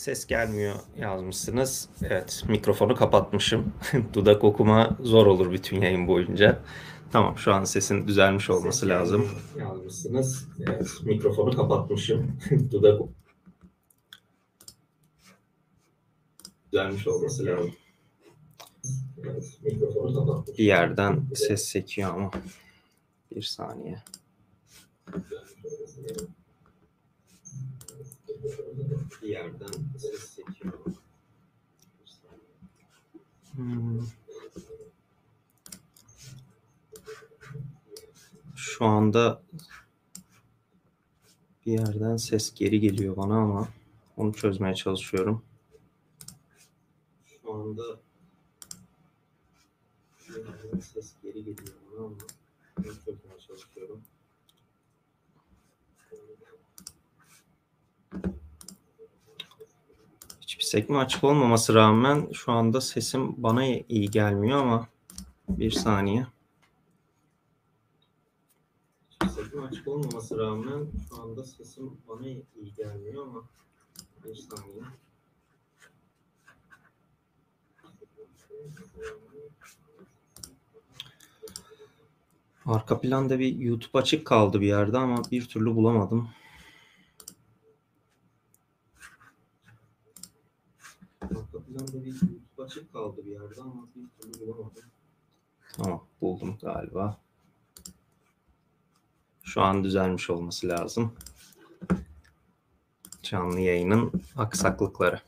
Ses gelmiyor yazmışsınız. Evet mikrofonu kapatmışım. Dudak okuma zor olur bütün yayın boyunca. Tamam şu an sesin düzelmiş olması Ses lazım. Yazmışsınız. Evet mikrofonu kapatmışım. Dudak düzelmiş olması lazım. Evet, mikrofonu kapatmışım. Bir yerden ses sekiyor ama. Bir saniye. Bir yerden ses sekiyor. Hmm. Şu anda bir yerden ses geri geliyor bana ama onu çözmeye çalışıyorum. Şu anda bir yerden ses geri geliyor bana ama onu çözmeye çalışıyorum. Sekme açık olmaması rağmen şu anda sesim bana iyi gelmiyor ama bir saniye. Sekme açık olmaması rağmen şu anda sesim bana iyi gelmiyor ama bir saniye. Arka planda bir YouTube açık kaldı bir yerde ama bir türlü bulamadım. Bir YouTube kaldı bir yerde ama bir türlü bulamadım. Tamam buldum galiba. Şu an düzelmiş olması lazım. Canlı yayının aksaklıkları.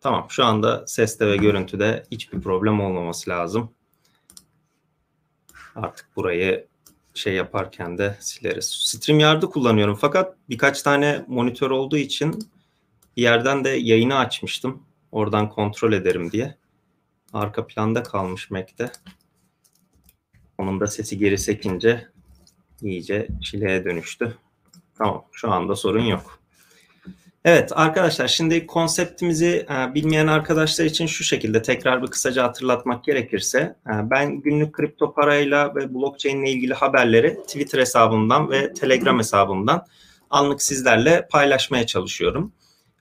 Tamam şu anda seste ve görüntüde hiçbir problem olmaması lazım. Artık burayı şey yaparken de sileriz. StreamYard'ı kullanıyorum fakat birkaç tane monitör olduğu için bir yerden de yayını açmıştım. Oradan kontrol ederim diye. Arka planda kalmış Mac'te. Onun da sesi geri sekince iyice çileye dönüştü. Tamam şu anda sorun yok. Evet arkadaşlar şimdi konseptimizi e, bilmeyen arkadaşlar için şu şekilde tekrar bir kısaca hatırlatmak gerekirse e, ben günlük kripto parayla ve blockchain ile ilgili haberleri Twitter hesabımdan ve Telegram hesabımdan anlık sizlerle paylaşmaya çalışıyorum.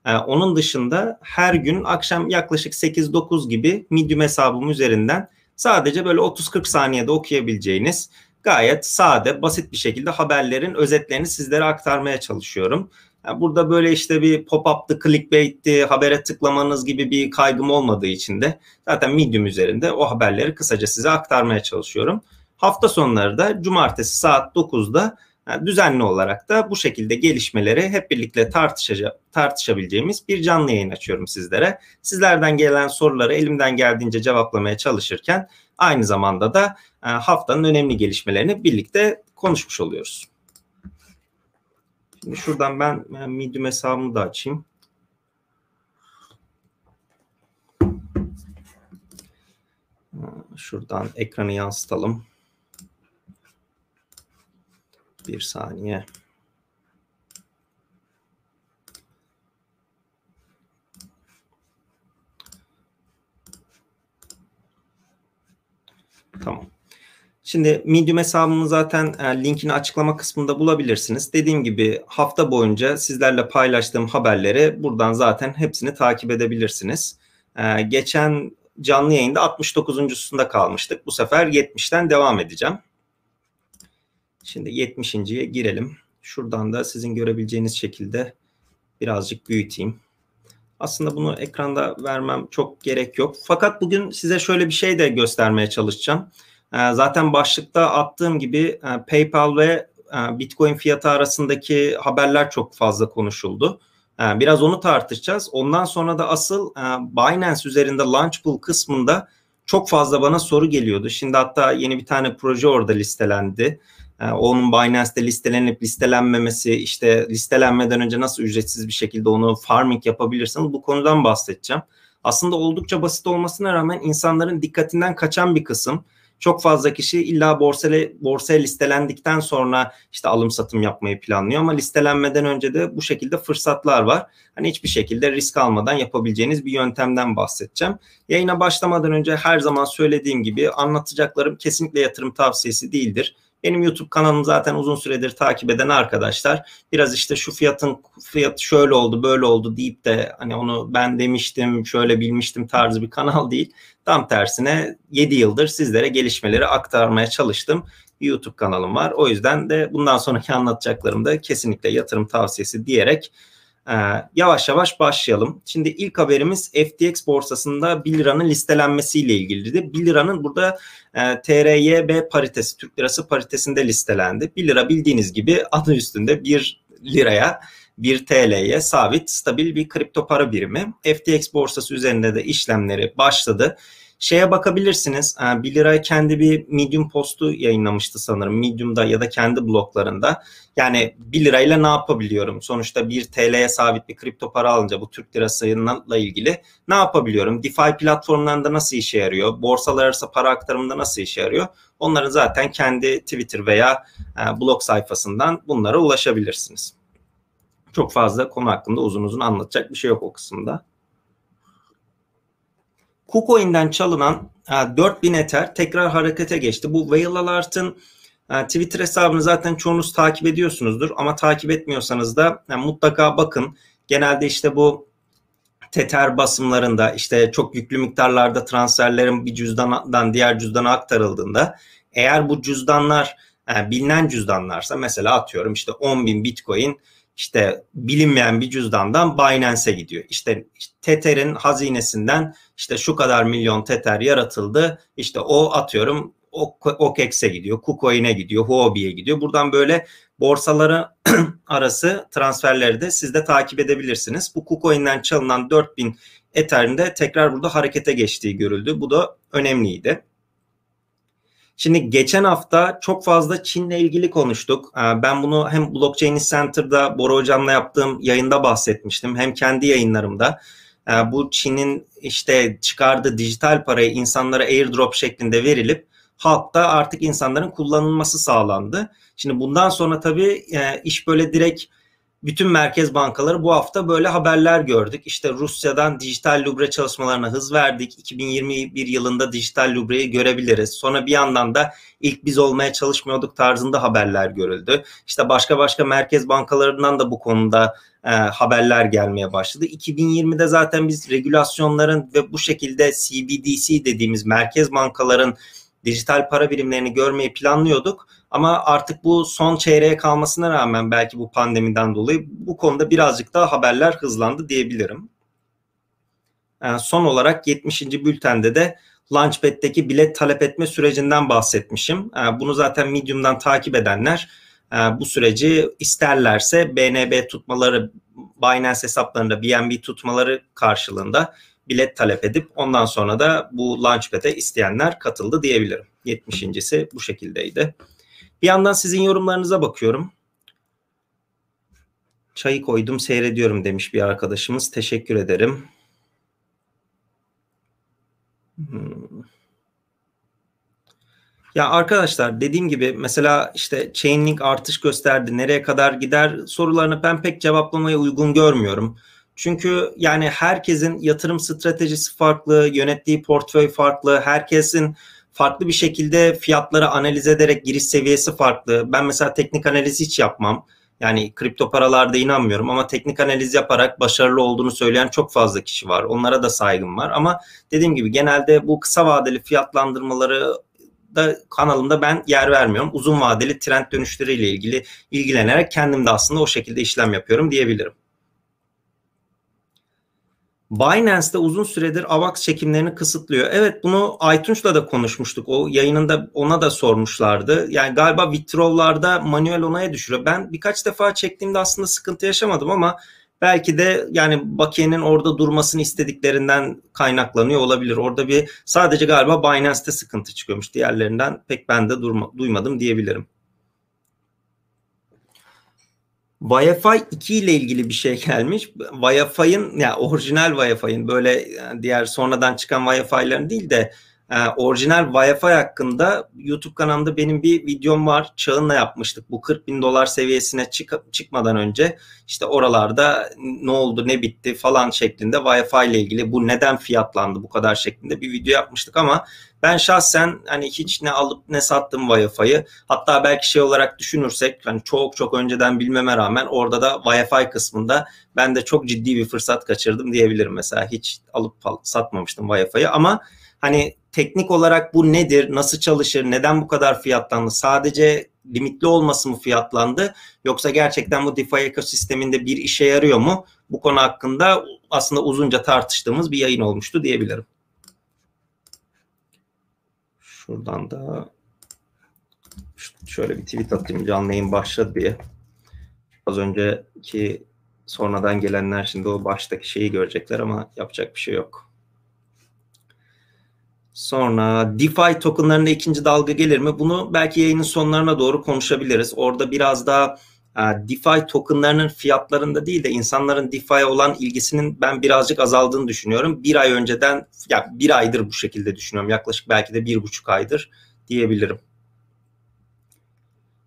E, onun dışında her gün akşam yaklaşık 8-9 gibi Medium hesabım üzerinden sadece böyle 30-40 saniyede okuyabileceğiniz gayet sade, basit bir şekilde haberlerin özetlerini sizlere aktarmaya çalışıyorum. Yani burada böyle işte bir pop-up'tı, clickbait'ti, habere tıklamanız gibi bir kaygım olmadığı için de zaten Medium üzerinde o haberleri kısaca size aktarmaya çalışıyorum. Hafta sonları da cumartesi saat 9'da yani düzenli olarak da bu şekilde gelişmeleri hep birlikte tartışabileceğimiz bir canlı yayın açıyorum sizlere. Sizlerden gelen soruları elimden geldiğince cevaplamaya çalışırken aynı zamanda da e, haftanın önemli gelişmelerini birlikte konuşmuş oluyoruz. Şimdi şuradan ben Medium hesabımı da açayım. E, şuradan ekranı yansıtalım. Bir saniye. Tamam. Şimdi Medium hesabımı zaten e, linkini açıklama kısmında bulabilirsiniz. Dediğim gibi hafta boyunca sizlerle paylaştığım haberleri buradan zaten hepsini takip edebilirsiniz. E, geçen canlı yayında 69.sunda kalmıştık. Bu sefer 70'ten devam edeceğim. Şimdi 70.ye girelim. Şuradan da sizin görebileceğiniz şekilde birazcık büyüteyim. Aslında bunu ekranda vermem çok gerek yok. Fakat bugün size şöyle bir şey de göstermeye çalışacağım. Ee, zaten başlıkta attığım gibi e, PayPal ve e, Bitcoin fiyatı arasındaki haberler çok fazla konuşuldu. Ee, biraz onu tartışacağız. Ondan sonra da asıl e, Binance üzerinde Launchpool kısmında çok fazla bana soru geliyordu. Şimdi hatta yeni bir tane proje orada listelendi. Ee, onun Binance'de listelenip listelenmemesi, işte listelenmeden önce nasıl ücretsiz bir şekilde onu farming yapabilirsiniz bu konudan bahsedeceğim. Aslında oldukça basit olmasına rağmen insanların dikkatinden kaçan bir kısım çok fazla kişi illa borsaya, borsaya listelendikten sonra işte alım satım yapmayı planlıyor ama listelenmeden önce de bu şekilde fırsatlar var. Hani hiçbir şekilde risk almadan yapabileceğiniz bir yöntemden bahsedeceğim. Yayına başlamadan önce her zaman söylediğim gibi anlatacaklarım kesinlikle yatırım tavsiyesi değildir. Benim YouTube kanalımı zaten uzun süredir takip eden arkadaşlar biraz işte şu fiyatın fiyatı şöyle oldu böyle oldu deyip de hani onu ben demiştim şöyle bilmiştim tarzı bir kanal değil. Tam tersine 7 yıldır sizlere gelişmeleri aktarmaya çalıştım. YouTube kanalım var. O yüzden de bundan sonraki anlatacaklarım da kesinlikle yatırım tavsiyesi diyerek ee, yavaş yavaş başlayalım. Şimdi ilk haberimiz FTX borsasında 1 liranın listelenmesiyle ilgiliydi. 1 liranın burada e, TRYB paritesi, Türk lirası paritesinde listelendi. 1 lira bildiğiniz gibi adı üstünde 1 liraya 1 TL'ye sabit stabil bir kripto para birimi. FTX borsası üzerinde de işlemleri başladı şeye bakabilirsiniz. 1 ee, lira kendi bir Medium postu yayınlamıştı sanırım. Medium'da ya da kendi bloklarında. Yani 1 lirayla ne yapabiliyorum? Sonuçta 1 TL'ye sabit bir kripto para alınca bu Türk lirasıyla ilgili ne yapabiliyorum? DeFi platformlarında nasıl işe yarıyor? Borsalar arası para aktarımında nasıl işe yarıyor? Onların zaten kendi Twitter veya e, blog sayfasından bunlara ulaşabilirsiniz. Çok fazla konu hakkında uzun uzun anlatacak bir şey yok o kısımda. KuCoin'den çalınan 4000 e, Ether tekrar harekete geçti. Bu Whale Alert'ın e, Twitter hesabını zaten çoğunuz takip ediyorsunuzdur ama takip etmiyorsanız da yani mutlaka bakın. Genelde işte bu Tether basımlarında işte çok yüklü miktarlarda transferlerin bir cüzdandan diğer cüzdana aktarıldığında eğer bu cüzdanlar yani e, bilinen cüzdanlarsa mesela atıyorum işte 10 bin Bitcoin işte bilinmeyen bir cüzdandan Binance'e gidiyor. İşte, Tether'in hazinesinden işte şu kadar milyon Tether yaratıldı. İşte o atıyorum OKEX'e gidiyor, KuCoin'e gidiyor, Huobi'ye gidiyor. Buradan böyle borsaları arası transferleri de siz de takip edebilirsiniz. Bu KuCoin'den çalınan 4000 Ether'in de tekrar burada harekete geçtiği görüldü. Bu da önemliydi. Şimdi geçen hafta çok fazla Çin'le ilgili konuştuk. Ee, ben bunu hem Blockchain Center'da Bora Hocam'la yaptığım yayında bahsetmiştim. Hem kendi yayınlarımda. Ee, bu Çin'in işte çıkardığı dijital parayı insanlara airdrop şeklinde verilip halkta artık insanların kullanılması sağlandı. Şimdi bundan sonra tabii e, iş böyle direkt bütün merkez bankaları bu hafta böyle haberler gördük. İşte Rusya'dan dijital lubre çalışmalarına hız verdik. 2021 yılında dijital lubreyi görebiliriz. Sonra bir yandan da ilk biz olmaya çalışmıyorduk tarzında haberler görüldü. İşte başka başka merkez bankalarından da bu konuda e, haberler gelmeye başladı. 2020'de zaten biz regülasyonların ve bu şekilde CBDC dediğimiz merkez bankaların dijital para birimlerini görmeyi planlıyorduk. Ama artık bu son çeyreğe kalmasına rağmen belki bu pandemiden dolayı bu konuda birazcık daha haberler hızlandı diyebilirim. Yani ee, son olarak 70. bültende de Launchpad'deki bilet talep etme sürecinden bahsetmişim. Ee, bunu zaten Medium'dan takip edenler e, bu süreci isterlerse BNB tutmaları, Binance hesaplarında BNB tutmaları karşılığında bilet talep edip ondan sonra da bu Launchpad'e isteyenler katıldı diyebilirim. 70.si bu şekildeydi. Bir yandan sizin yorumlarınıza bakıyorum. Çayı koydum seyrediyorum demiş bir arkadaşımız. Teşekkür ederim. Hmm. Ya arkadaşlar dediğim gibi mesela işte Chainlink artış gösterdi. Nereye kadar gider sorularını ben pek cevaplamaya uygun görmüyorum. Çünkü yani herkesin yatırım stratejisi farklı, yönettiği portföy farklı, herkesin farklı bir şekilde fiyatları analiz ederek giriş seviyesi farklı. Ben mesela teknik analiz hiç yapmam. Yani kripto paralarda inanmıyorum ama teknik analiz yaparak başarılı olduğunu söyleyen çok fazla kişi var. Onlara da saygım var ama dediğim gibi genelde bu kısa vadeli fiyatlandırmaları da kanalımda ben yer vermiyorum. Uzun vadeli trend dönüşleriyle ilgili ilgilenerek kendim de aslında o şekilde işlem yapıyorum diyebilirim. Binance'de uzun süredir AVAX çekimlerini kısıtlıyor. Evet bunu Aytunç'la da konuşmuştuk. O yayınında ona da sormuşlardı. Yani galiba withdraw'larda manuel onaya düşürüyor. Ben birkaç defa çektiğimde aslında sıkıntı yaşamadım ama belki de yani Bakiye'nin orada durmasını istediklerinden kaynaklanıyor olabilir. Orada bir sadece galiba Binance'te sıkıntı çıkıyormuş. Diğerlerinden pek ben de durma, duymadım diyebilirim. Wi-Fi 2 ile ilgili bir şey gelmiş. Wi-Fi'ın yani orijinal Wi-Fi'nin böyle diğer sonradan çıkan Wi-Fi'lerin değil de e, orijinal Wi-Fi hakkında YouTube kanalımda benim bir videom var. Çağın'la yapmıştık. Bu 40 bin dolar seviyesine çık çıkmadan önce işte oralarda ne oldu ne bitti falan şeklinde Wi-Fi ile ilgili bu neden fiyatlandı bu kadar şeklinde bir video yapmıştık ama ben şahsen hani hiç ne alıp ne sattım Wi-Fi'yi. Hatta belki şey olarak düşünürsek hani çok çok önceden bilmeme rağmen orada da Wi-Fi kısmında ben de çok ciddi bir fırsat kaçırdım diyebilirim mesela. Hiç alıp satmamıştım Wi-Fi'yi ama hani teknik olarak bu nedir, nasıl çalışır, neden bu kadar fiyatlandı? Sadece limitli olması mı fiyatlandı yoksa gerçekten bu DeFi ekosisteminde bir işe yarıyor mu? Bu konu hakkında aslında uzunca tartıştığımız bir yayın olmuştu diyebilirim. Şuradan da şöyle bir tweet atayım canlı yayın başladı diye. Az önceki sonradan gelenler şimdi o baştaki şeyi görecekler ama yapacak bir şey yok. Sonra DeFi tokenlarında ikinci dalga gelir mi? Bunu belki yayının sonlarına doğru konuşabiliriz. Orada biraz daha e, DeFi tokenlarının fiyatlarında değil de insanların DeFi'ye olan ilgisinin ben birazcık azaldığını düşünüyorum. Bir ay önceden, ya bir aydır bu şekilde düşünüyorum. Yaklaşık belki de bir buçuk aydır diyebilirim.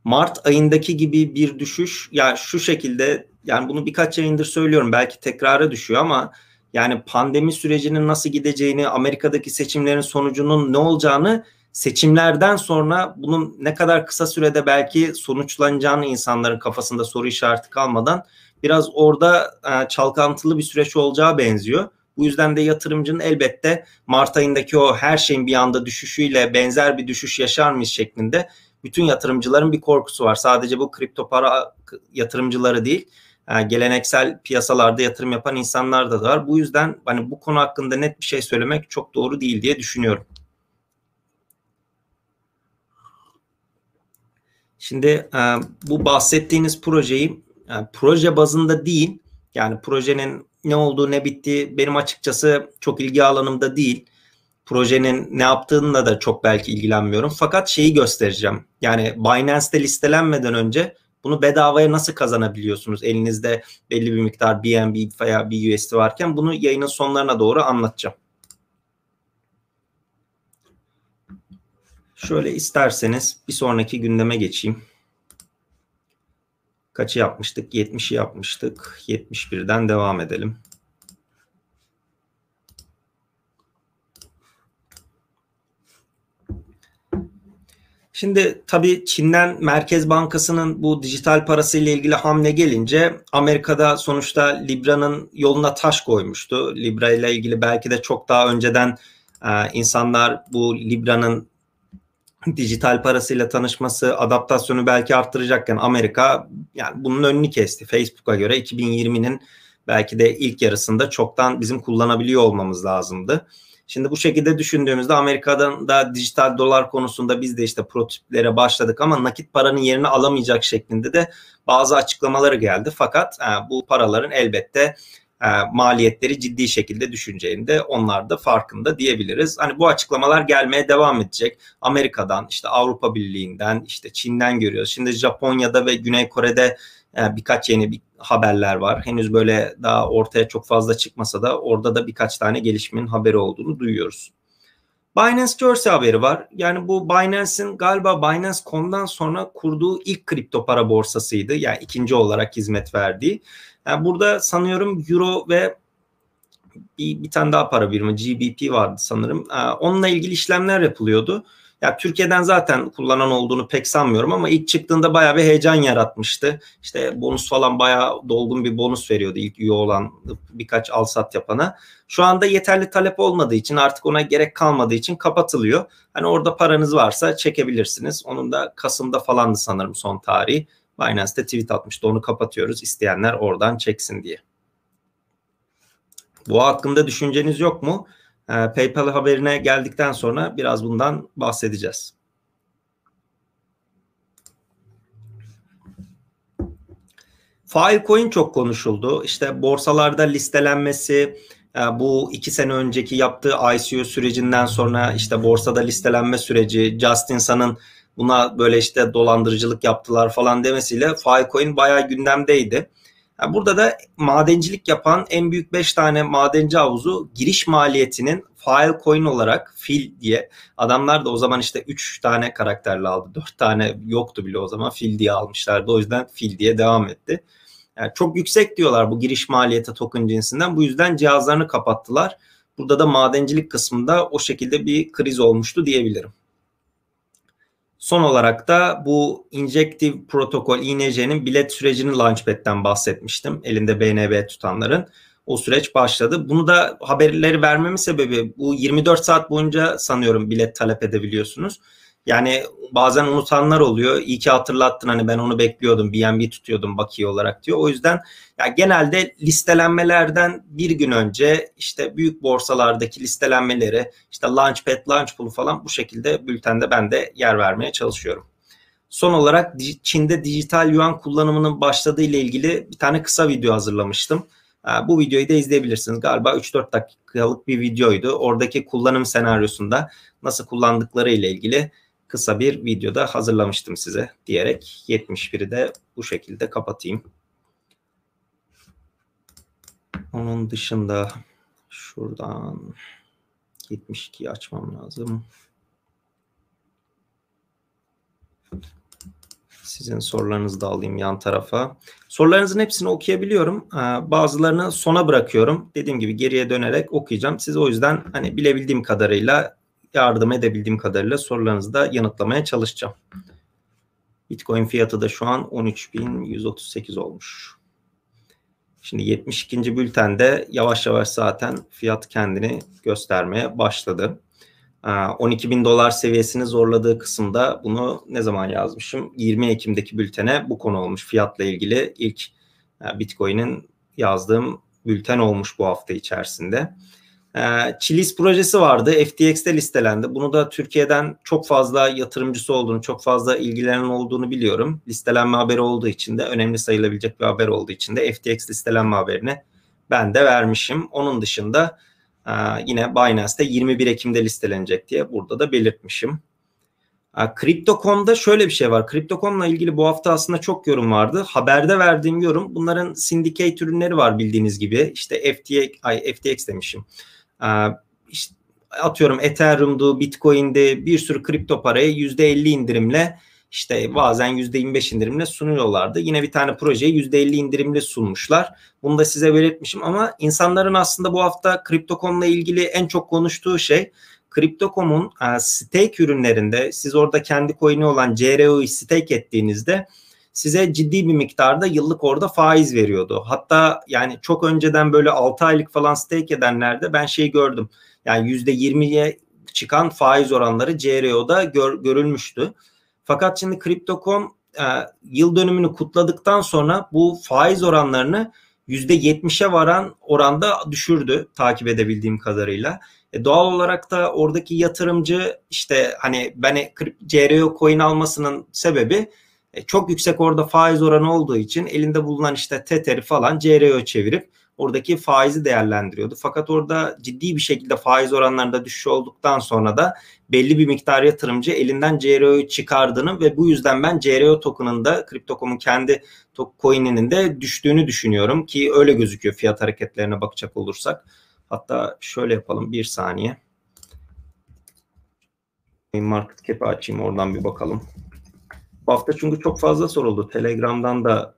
Mart ayındaki gibi bir düşüş ya şu şekilde yani bunu birkaç yayındır söylüyorum belki tekrara düşüyor ama yani pandemi sürecinin nasıl gideceğini, Amerika'daki seçimlerin sonucunun ne olacağını seçimlerden sonra bunun ne kadar kısa sürede belki sonuçlanacağını insanların kafasında soru işareti kalmadan biraz orada e, çalkantılı bir süreç olacağı benziyor. Bu yüzden de yatırımcının elbette Mart ayındaki o her şeyin bir anda düşüşüyle benzer bir düşüş yaşar mıyız şeklinde bütün yatırımcıların bir korkusu var. Sadece bu kripto para yatırımcıları değil geleneksel piyasalarda yatırım yapan insanlar da var. Bu yüzden hani bu konu hakkında net bir şey söylemek çok doğru değil diye düşünüyorum. Şimdi e, bu bahsettiğiniz projeyi e, proje bazında değil yani projenin ne olduğu ne bittiği benim açıkçası çok ilgi alanımda değil. Projenin ne yaptığında da çok belki ilgilenmiyorum. Fakat şeyi göstereceğim. Yani Binance'te listelenmeden önce bunu bedavaya nasıl kazanabiliyorsunuz? Elinizde belli bir miktar BNB veya BUSD varken bunu yayının sonlarına doğru anlatacağım. Şöyle isterseniz bir sonraki gündeme geçeyim. Kaçı yapmıştık? 70'i yapmıştık. 71'den devam edelim. Şimdi tabii Çin'den Merkez Bankası'nın bu dijital parası ile ilgili hamle gelince Amerika'da sonuçta Libra'nın yoluna taş koymuştu. Libra ile ilgili belki de çok daha önceden e, insanlar bu Libra'nın dijital parasıyla tanışması, adaptasyonu belki arttıracakken Amerika yani bunun önünü kesti. Facebook'a göre 2020'nin belki de ilk yarısında çoktan bizim kullanabiliyor olmamız lazımdı. Şimdi bu şekilde düşündüğümüzde Amerika'dan da dijital dolar konusunda biz de işte prototiplere başladık ama nakit paranın yerini alamayacak şeklinde de bazı açıklamaları geldi. Fakat e, bu paraların elbette e, maliyetleri ciddi şekilde düşüneceğini de onlar da farkında diyebiliriz. Hani bu açıklamalar gelmeye devam edecek. Amerika'dan, işte Avrupa Birliği'nden, işte Çin'den görüyoruz. Şimdi Japonya'da ve Güney Kore'de e, birkaç yeni bir haberler var. Henüz böyle daha ortaya çok fazla çıkmasa da orada da birkaç tane gelişmenin haberi olduğunu duyuyoruz. Binance Jersey haberi var. Yani bu Binance'in galiba Binance.com'dan sonra kurduğu ilk kripto para borsasıydı. Yani ikinci olarak hizmet verdiği. Yani burada sanıyorum Euro ve bir, bir tane daha para birimi GBP vardı sanırım. Ee, onunla ilgili işlemler yapılıyordu. Ya Türkiye'den zaten kullanan olduğunu pek sanmıyorum ama ilk çıktığında bayağı bir heyecan yaratmıştı. İşte bonus falan bayağı dolgun bir bonus veriyordu ilk üye olan birkaç al sat yapana. Şu anda yeterli talep olmadığı için artık ona gerek kalmadığı için kapatılıyor. Hani orada paranız varsa çekebilirsiniz. Onun da Kasım'da falandı sanırım son tarihi. Binance'te tweet atmıştı onu kapatıyoruz isteyenler oradan çeksin diye. Bu hakkında düşünceniz yok mu? Ee, PayPal haberine geldikten sonra biraz bundan bahsedeceğiz. Filecoin çok konuşuldu. İşte borsalarda listelenmesi, e, bu iki sene önceki yaptığı ICO sürecinden sonra işte borsada listelenme süreci, Justin Sun'ın buna böyle işte dolandırıcılık yaptılar falan demesiyle Filecoin bayağı gündemdeydi. Yani burada da madencilik yapan en büyük 5 tane madenci havuzu giriş maliyetinin file coin olarak fil diye adamlar da o zaman işte 3 tane karakterle aldı. 4 tane yoktu bile o zaman fil diye almışlardı. O yüzden fil diye devam etti. Yani çok yüksek diyorlar bu giriş maliyeti token cinsinden. Bu yüzden cihazlarını kapattılar. Burada da madencilik kısmında o şekilde bir kriz olmuştu diyebilirim. Son olarak da bu Injective Protokol INC'nin bilet sürecini Launchpad'den bahsetmiştim. Elinde BNB tutanların. O süreç başladı. Bunu da haberleri vermemin sebebi bu 24 saat boyunca sanıyorum bilet talep edebiliyorsunuz. Yani bazen unutanlar oluyor. İyi ki hatırlattın hani ben onu bekliyordum. BNB tutuyordum bakiye olarak diyor. O yüzden ya genelde listelenmelerden bir gün önce işte büyük borsalardaki listelenmeleri işte Launchpad, Launchpool falan bu şekilde bültende ben de yer vermeye çalışıyorum. Son olarak Çin'de dijital yuan kullanımının başladığı ile ilgili bir tane kısa video hazırlamıştım. Bu videoyu da izleyebilirsiniz. Galiba 3-4 dakikalık bir videoydu. Oradaki kullanım senaryosunda nasıl kullandıkları ile ilgili kısa bir videoda hazırlamıştım size diyerek 71'i de bu şekilde kapatayım. Onun dışında şuradan 72'yi açmam lazım. Sizin sorularınızı da alayım yan tarafa. Sorularınızın hepsini okuyabiliyorum. Ee, bazılarını sona bırakıyorum. Dediğim gibi geriye dönerek okuyacağım. Siz o yüzden hani bilebildiğim kadarıyla yardım edebildiğim kadarıyla sorularınızı da yanıtlamaya çalışacağım. Bitcoin fiyatı da şu an 13.138 olmuş. Şimdi 72. bültende yavaş yavaş zaten fiyat kendini göstermeye başladı. 12 bin dolar seviyesini zorladığı kısımda bunu ne zaman yazmışım? 20 Ekim'deki bültene bu konu olmuş. Fiyatla ilgili ilk Bitcoin'in yazdığım bülten olmuş bu hafta içerisinde. Ee, Chilis projesi vardı. FTX'te listelendi. Bunu da Türkiye'den çok fazla yatırımcısı olduğunu, çok fazla ilgilenen olduğunu biliyorum. Listelenme haberi olduğu için de önemli sayılabilecek bir haber olduğu için de FTX listelenme haberini ben de vermişim. Onun dışında e, yine Binance'te 21 Ekim'de listelenecek diye burada da belirtmişim. Crypto.com'da şöyle bir şey var. Crypto.com'la ilgili bu hafta aslında çok yorum vardı. Haberde verdiğim yorum bunların syndicate ürünleri var bildiğiniz gibi. İşte FTX, ay FTX demişim. Ee, işte atıyorum Ethereum'du, Bitcoin'de bir sürü kripto parayı %50 indirimle işte bazen %25 indirimle sunuyorlardı. Yine bir tane projeyi %50 indirimle sunmuşlar. Bunu da size belirtmişim ama insanların aslında bu hafta Crypto.com'la ilgili en çok konuştuğu şey Crypto.com'un e, stake ürünlerinde siz orada kendi coin'i olan CRO'yu stake ettiğinizde size ciddi bir miktarda yıllık orada faiz veriyordu. Hatta yani çok önceden böyle 6 aylık falan stake edenlerde ben şey gördüm. Yani %20'ye çıkan faiz oranları CRO'da gör, görülmüştü. Fakat şimdi Crypto.com e, yıl dönümünü kutladıktan sonra bu faiz oranlarını %70'e varan oranda düşürdü takip edebildiğim kadarıyla. E doğal olarak da oradaki yatırımcı işte hani ben CRO coin almasının sebebi e, çok yüksek orada faiz oranı olduğu için elinde bulunan işte Tether'i falan CRO çevirip oradaki faizi değerlendiriyordu. Fakat orada ciddi bir şekilde faiz oranlarında düşüş olduktan sonra da belli bir miktar yatırımcı elinden CRO'yu çıkardığını ve bu yüzden ben CRO token'ın da Crypto.com'un kendi coin'inin de düştüğünü düşünüyorum ki öyle gözüküyor fiyat hareketlerine bakacak olursak. Hatta şöyle yapalım bir saniye. Market cap'i açayım oradan bir bakalım. Bu hafta çünkü çok fazla soruldu. Telegram'dan da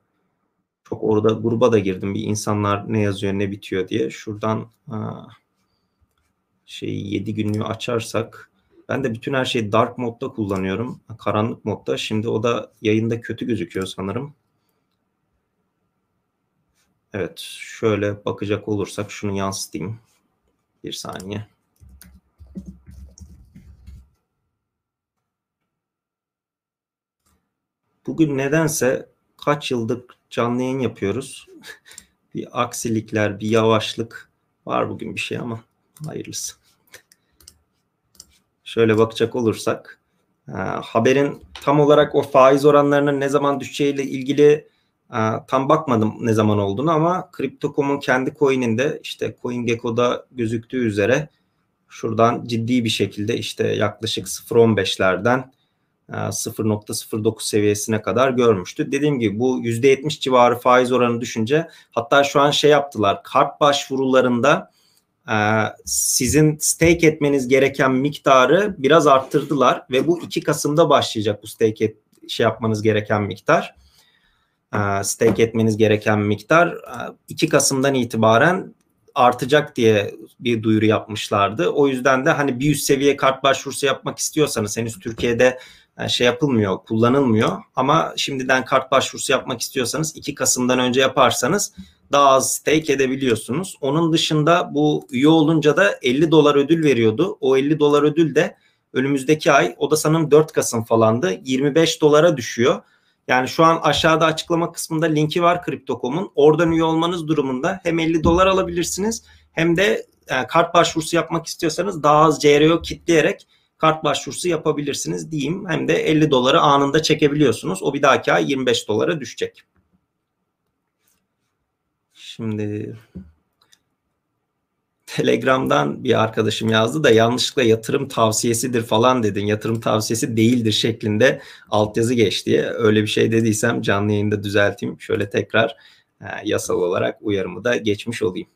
çok orada gruba da girdim. Bir insanlar ne yazıyor ne bitiyor diye. Şuradan şey 7 günlüğü açarsak ben de bütün her şeyi dark modda kullanıyorum. Karanlık modda. Şimdi o da yayında kötü gözüküyor sanırım. Evet şöyle bakacak olursak şunu yansıtayım. Bir saniye. Bugün nedense kaç yıldır canlı yayın yapıyoruz. bir aksilikler, bir yavaşlık var bugün bir şey ama hayırlısı. Şöyle bakacak olursak e, haberin tam olarak o faiz oranlarının ne zaman düşeceğiyle ilgili e, tam bakmadım ne zaman olduğunu ama Crypto.com'un kendi coin'inde işte CoinGecko'da gözüktüğü üzere şuradan ciddi bir şekilde işte yaklaşık 0.15'lerden 0.09 e, seviyesine kadar görmüştü. Dediğim gibi bu %70 civarı faiz oranı düşünce hatta şu an şey yaptılar kart başvurularında e, sizin stake etmeniz gereken miktarı biraz arttırdılar ve bu 2 Kasım'da başlayacak bu stake et, şey yapmanız gereken miktar. E, stake etmeniz gereken miktar 2 Kasım'dan itibaren artacak diye bir duyuru yapmışlardı. O yüzden de hani bir üst seviye kart başvurusu yapmak istiyorsanız henüz Türkiye'de şey yapılmıyor, kullanılmıyor. Ama şimdiden kart başvurusu yapmak istiyorsanız 2 Kasım'dan önce yaparsanız daha az stake edebiliyorsunuz. Onun dışında bu üye olunca da 50 dolar ödül veriyordu. O 50 dolar ödül de önümüzdeki ay o da sanırım 4 Kasım falandı. 25 dolara düşüyor. Yani şu an aşağıda açıklama kısmında linki var Crypto.com'un. Oradan üye olmanız durumunda hem 50 dolar alabilirsiniz hem de e, kart başvurusu yapmak istiyorsanız daha az CRO kitleyerek kart başvurusu yapabilirsiniz diyeyim. Hem de 50 doları anında çekebiliyorsunuz. O bir dahaki ay 25 dolara düşecek. Şimdi Telegram'dan bir arkadaşım yazdı da yanlışlıkla yatırım tavsiyesidir falan dedin. Yatırım tavsiyesi değildir şeklinde altyazı geç diye. Öyle bir şey dediysem canlı yayında düzelteyim. Şöyle tekrar e, yasal olarak uyarımı da geçmiş olayım.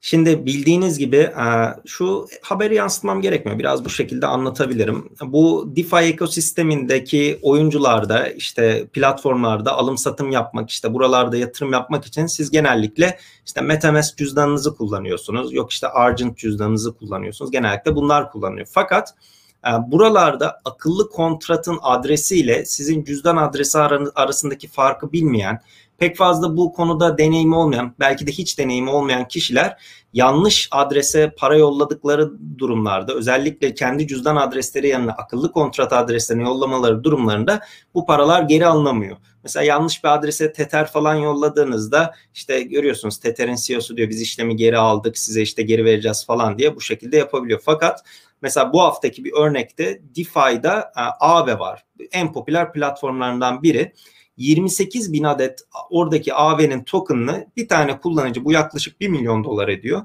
Şimdi bildiğiniz gibi e, şu haberi yansıtmam gerekmiyor. Biraz bu şekilde anlatabilirim. Bu DeFi ekosistemindeki oyuncularda işte platformlarda alım satım yapmak işte buralarda yatırım yapmak için siz genellikle işte MetaMask cüzdanınızı kullanıyorsunuz. Yok işte Argent cüzdanınızı kullanıyorsunuz. Genellikle bunlar kullanıyor. Fakat e, buralarda akıllı kontratın adresiyle sizin cüzdan adresi arasındaki farkı bilmeyen pek fazla bu konuda deneyimi olmayan, belki de hiç deneyimi olmayan kişiler yanlış adrese para yolladıkları durumlarda özellikle kendi cüzdan adresleri yanına akıllı kontrat adreslerini yollamaları durumlarında bu paralar geri alınamıyor. Mesela yanlış bir adrese Tether falan yolladığınızda işte görüyorsunuz Tether'in CEO'su diyor biz işlemi geri aldık size işte geri vereceğiz falan diye bu şekilde yapabiliyor. Fakat mesela bu haftaki bir örnekte DeFi'da e, Aave var. En popüler platformlarından biri. 28 bin adet oradaki AV'nin token'ını bir tane kullanıcı bu yaklaşık 1 milyon dolar ediyor.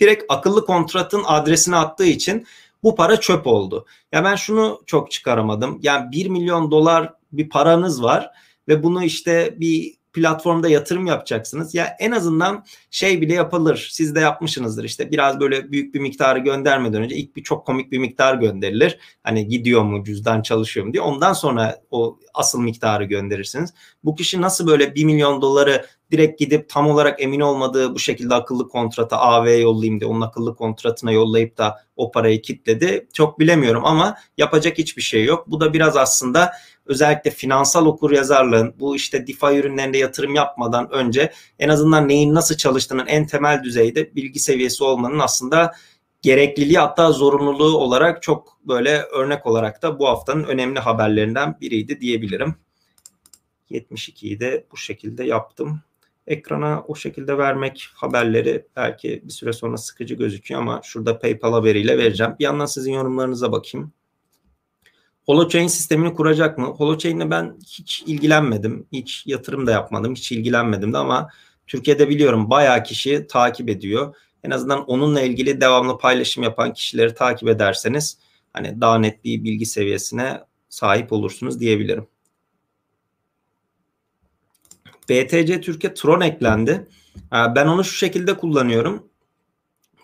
Direkt akıllı kontratın adresine attığı için bu para çöp oldu. Ya ben şunu çok çıkaramadım. Yani 1 milyon dolar bir paranız var ve bunu işte bir platformda yatırım yapacaksınız. Ya en azından şey bile yapılır. Siz de yapmışsınızdır işte biraz böyle büyük bir miktarı göndermeden önce ilk bir çok komik bir miktar gönderilir. Hani gidiyor mu cüzdan çalışıyor mu diye. Ondan sonra o asıl miktarı gönderirsiniz. Bu kişi nasıl böyle 1 milyon doları direkt gidip tam olarak emin olmadığı bu şekilde akıllı kontrata AV yollayayım diye onun akıllı kontratına yollayıp da o parayı kitledi. Çok bilemiyorum ama yapacak hiçbir şey yok. Bu da biraz aslında özellikle finansal okur yazarlığın bu işte DeFi ürünlerinde yatırım yapmadan önce en azından neyin nasıl çalıştığının en temel düzeyde bilgi seviyesi olmanın aslında gerekliliği hatta zorunluluğu olarak çok böyle örnek olarak da bu haftanın önemli haberlerinden biriydi diyebilirim. 72'yi de bu şekilde yaptım. Ekrana o şekilde vermek haberleri belki bir süre sonra sıkıcı gözüküyor ama şurada PayPal haberiyle vereceğim. Bir yandan sizin yorumlarınıza bakayım. Holochain sistemini kuracak mı? Holochain'le ben hiç ilgilenmedim. Hiç yatırım da yapmadım. Hiç ilgilenmedim de ama Türkiye'de biliyorum bayağı kişi takip ediyor. En azından onunla ilgili devamlı paylaşım yapan kişileri takip ederseniz hani daha net bir bilgi seviyesine sahip olursunuz diyebilirim. BTC Türkiye Tron eklendi. Ee, ben onu şu şekilde kullanıyorum.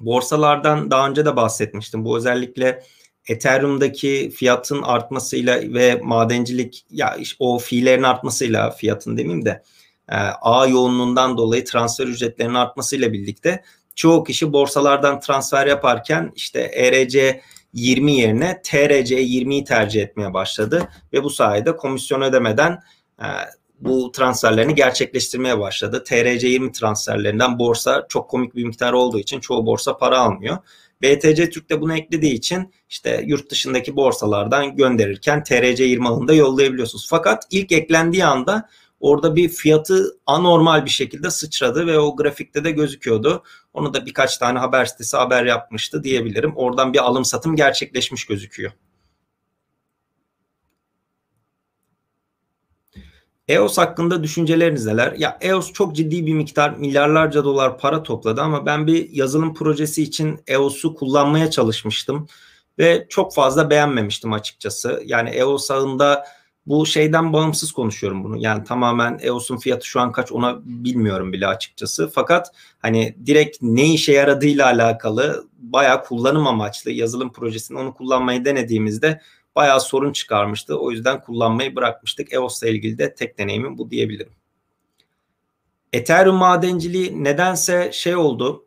Borsalardan daha önce de bahsetmiştim. Bu özellikle Ethereum'daki fiyatın artmasıyla ve madencilik ya o fiillerin artmasıyla fiyatın demeyeyim de e, ağ yoğunluğundan dolayı transfer ücretlerinin artmasıyla birlikte çoğu kişi borsalardan transfer yaparken işte ERC 20 yerine TRC 20'yi tercih etmeye başladı ve bu sayede komisyon ödemeden e, bu transferlerini gerçekleştirmeye başladı. TRC 20 transferlerinden borsa çok komik bir miktar olduğu için çoğu borsa para almıyor. BTC Türk de bunu eklediği için işte yurt dışındaki borsalardan gönderirken TRC 20 ağında yollayabiliyorsunuz. Fakat ilk eklendiği anda orada bir fiyatı anormal bir şekilde sıçradı ve o grafikte de gözüküyordu. Onu da birkaç tane haber sitesi haber yapmıştı diyebilirim. Oradan bir alım satım gerçekleşmiş gözüküyor. EOS hakkında düşünceleriniz neler? Ya EOS çok ciddi bir miktar milyarlarca dolar para topladı ama ben bir yazılım projesi için EOS'u kullanmaya çalışmıştım. ve çok fazla beğenmemiştim açıkçası. Yani EOS ağında bu şeyden bağımsız konuşuyorum bunu. Yani tamamen EOS'un fiyatı şu an kaç ona bilmiyorum bile açıkçası. Fakat hani direkt ne işe yaradığıyla alakalı bayağı kullanım amaçlı yazılım projesini onu kullanmayı denediğimizde bayağı sorun çıkarmıştı. O yüzden kullanmayı bırakmıştık. EOS'la ilgili de tek deneyimim bu diyebilirim. Ethereum madenciliği nedense şey oldu.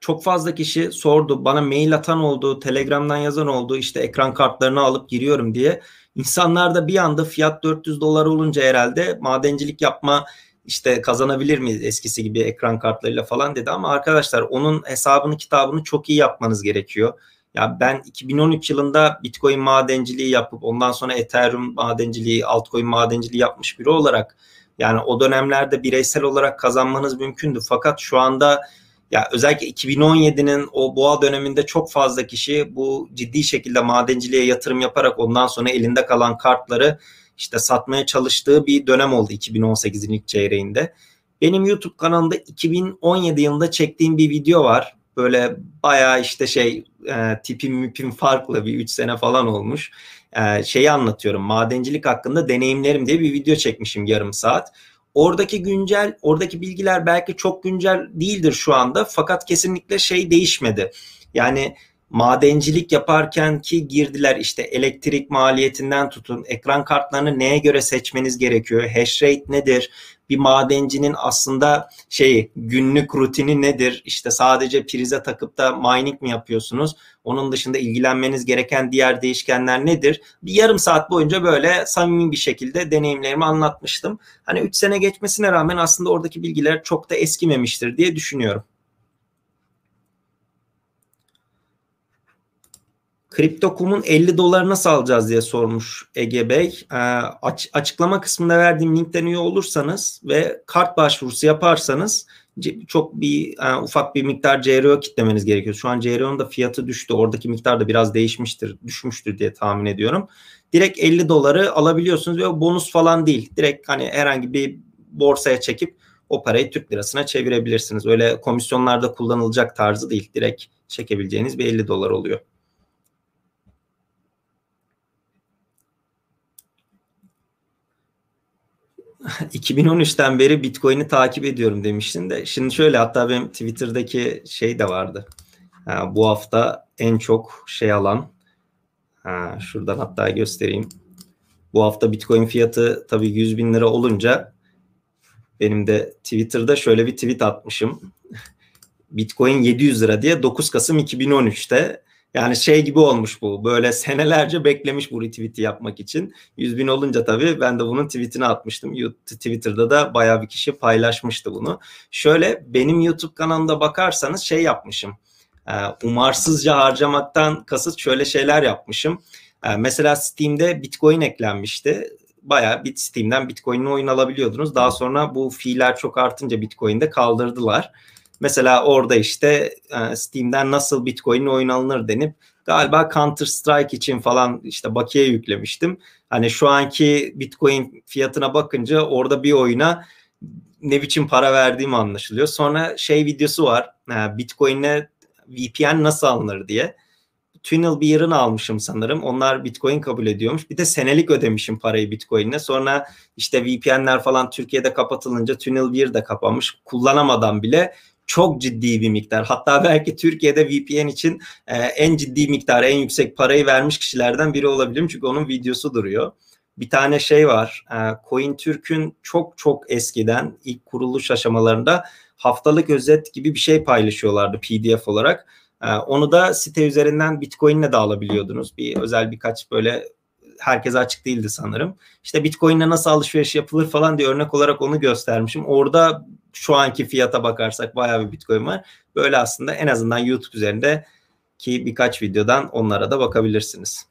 Çok fazla kişi sordu. Bana mail atan oldu, Telegram'dan yazan oldu. İşte ekran kartlarını alıp giriyorum diye. İnsanlar da bir anda fiyat 400 dolar olunca herhalde madencilik yapma işte kazanabilir miyiz eskisi gibi ekran kartlarıyla falan dedi ama arkadaşlar onun hesabını kitabını çok iyi yapmanız gerekiyor. Ya ben 2013 yılında Bitcoin madenciliği yapıp ondan sonra Ethereum madenciliği, altcoin madenciliği yapmış biri olarak yani o dönemlerde bireysel olarak kazanmanız mümkündü. Fakat şu anda ya özellikle 2017'nin o boğa döneminde çok fazla kişi bu ciddi şekilde madenciliğe yatırım yaparak ondan sonra elinde kalan kartları işte satmaya çalıştığı bir dönem oldu 2018'in ilk çeyreğinde. Benim YouTube kanalımda 2017 yılında çektiğim bir video var. Böyle bayağı işte şey e, tipim müpim farklı bir 3 sene falan olmuş. E, şeyi anlatıyorum madencilik hakkında deneyimlerim diye bir video çekmişim yarım saat. Oradaki güncel, oradaki bilgiler belki çok güncel değildir şu anda fakat kesinlikle şey değişmedi. Yani madencilik yaparken ki girdiler işte elektrik maliyetinden tutun ekran kartlarını neye göre seçmeniz gerekiyor hash rate nedir bir madencinin aslında şey günlük rutini nedir? İşte sadece prize takıp da mining mi yapıyorsunuz? Onun dışında ilgilenmeniz gereken diğer değişkenler nedir? Bir yarım saat boyunca böyle samimi bir şekilde deneyimlerimi anlatmıştım. Hani 3 sene geçmesine rağmen aslında oradaki bilgiler çok da eskimemiştir diye düşünüyorum. Kripto.com'un 50 doları nasıl alacağız diye sormuş Ege Bey. E, aç, açıklama kısmında verdiğim linkten üye olursanız ve kart başvurusu yaparsanız çok bir e, ufak bir miktar CRO kitlemeniz gerekiyor. Şu an CRO'nun da fiyatı düştü. Oradaki miktar da biraz değişmiştir, düşmüştür diye tahmin ediyorum. Direkt 50 doları alabiliyorsunuz ve bonus falan değil. Direkt hani herhangi bir borsaya çekip o parayı Türk lirasına çevirebilirsiniz. Öyle komisyonlarda kullanılacak tarzı değil. Direkt çekebileceğiniz bir 50 dolar oluyor. 2013'ten beri Bitcoin'i takip ediyorum demiştin de. Şimdi şöyle hatta benim Twitter'daki şey de vardı. Ha, bu hafta en çok şey alan ha, şuradan hatta göstereyim. Bu hafta Bitcoin fiyatı tabii 100 bin lira olunca benim de Twitter'da şöyle bir tweet atmışım. Bitcoin 700 lira diye 9 Kasım 2013'te yani şey gibi olmuş bu. Böyle senelerce beklemiş bu retweet'i yapmak için. 100 bin olunca tabii ben de bunun tweetini atmıştım. Twitter'da da bayağı bir kişi paylaşmıştı bunu. Şöyle benim YouTube kanalımda bakarsanız şey yapmışım. Ee, umarsızca harcamaktan kasıt şöyle şeyler yapmışım. Ee, mesela Steam'de Bitcoin eklenmişti. Bayağı bir Steam'den Bitcoin'in oyun alabiliyordunuz. Daha sonra bu fiiller çok artınca Bitcoin'de kaldırdılar. Mesela orada işte e, Steam'den nasıl Bitcoin oyun alınır denip galiba Counter Strike için falan işte bakiye yüklemiştim. Hani şu anki Bitcoin fiyatına bakınca orada bir oyuna ne biçim para verdiğim anlaşılıyor. Sonra şey videosu var. E, Bitcoin'e VPN nasıl alınır diye. Tunnel bir yerini almışım sanırım. Onlar Bitcoin kabul ediyormuş. Bir de senelik ödemişim parayı Bitcoin'e. Sonra işte VPN'ler falan Türkiye'de kapatılınca Tunnel bir de kapanmış. Kullanamadan bile çok ciddi bir miktar. Hatta belki Türkiye'de VPN için e, en ciddi miktar, en yüksek parayı vermiş kişilerden biri olabilirim. Çünkü onun videosu duruyor. Bir tane şey var. E, Coin Türk'ün çok çok eskiden ilk kuruluş aşamalarında haftalık özet gibi bir şey paylaşıyorlardı PDF olarak. E, onu da site üzerinden Bitcoin'le de alabiliyordunuz. Bir özel birkaç böyle herkese açık değildi sanırım. İşte Bitcoin'le nasıl alışveriş yapılır falan diye örnek olarak onu göstermişim. Orada şu anki fiyata bakarsak bayağı bir Bitcoin var. Böyle aslında en azından YouTube üzerinde ki birkaç videodan onlara da bakabilirsiniz.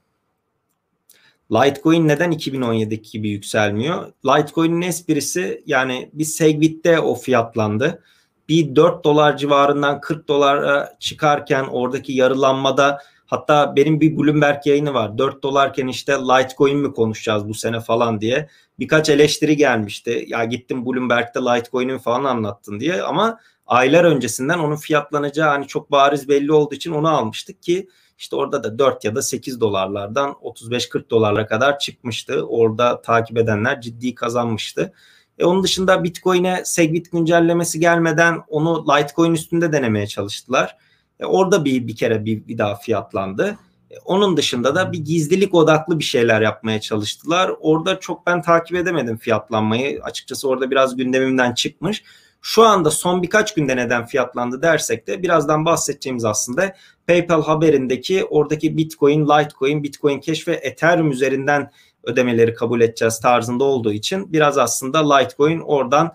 Litecoin neden 2017'deki gibi yükselmiyor? Litecoin'in esprisi yani bir Segwit'te o fiyatlandı. Bir 4 dolar civarından 40 dolara çıkarken oradaki yarılanmada Hatta benim bir Bloomberg yayını var. 4 dolarken işte Litecoin mi konuşacağız bu sene falan diye. Birkaç eleştiri gelmişti. Ya gittim Bloomberg'de Litecoin'in falan anlattın diye ama aylar öncesinden onun fiyatlanacağı hani çok bariz belli olduğu için onu almıştık ki İşte orada da 4 ya da 8 dolarlardan 35-40 dolarlara kadar çıkmıştı. Orada takip edenler ciddi kazanmıştı. E onun dışında Bitcoin'e Segwit güncellemesi gelmeden onu Litecoin üstünde denemeye çalıştılar. E orada bir bir kere bir, bir daha fiyatlandı. E onun dışında da bir gizlilik odaklı bir şeyler yapmaya çalıştılar. Orada çok ben takip edemedim fiyatlanmayı. Açıkçası orada biraz gündemimden çıkmış. Şu anda son birkaç günde neden fiyatlandı dersek de birazdan bahsedeceğimiz aslında PayPal haberindeki oradaki Bitcoin, Litecoin, Bitcoin Cash ve Ethereum üzerinden ödemeleri kabul edeceğiz tarzında olduğu için biraz aslında Litecoin oradan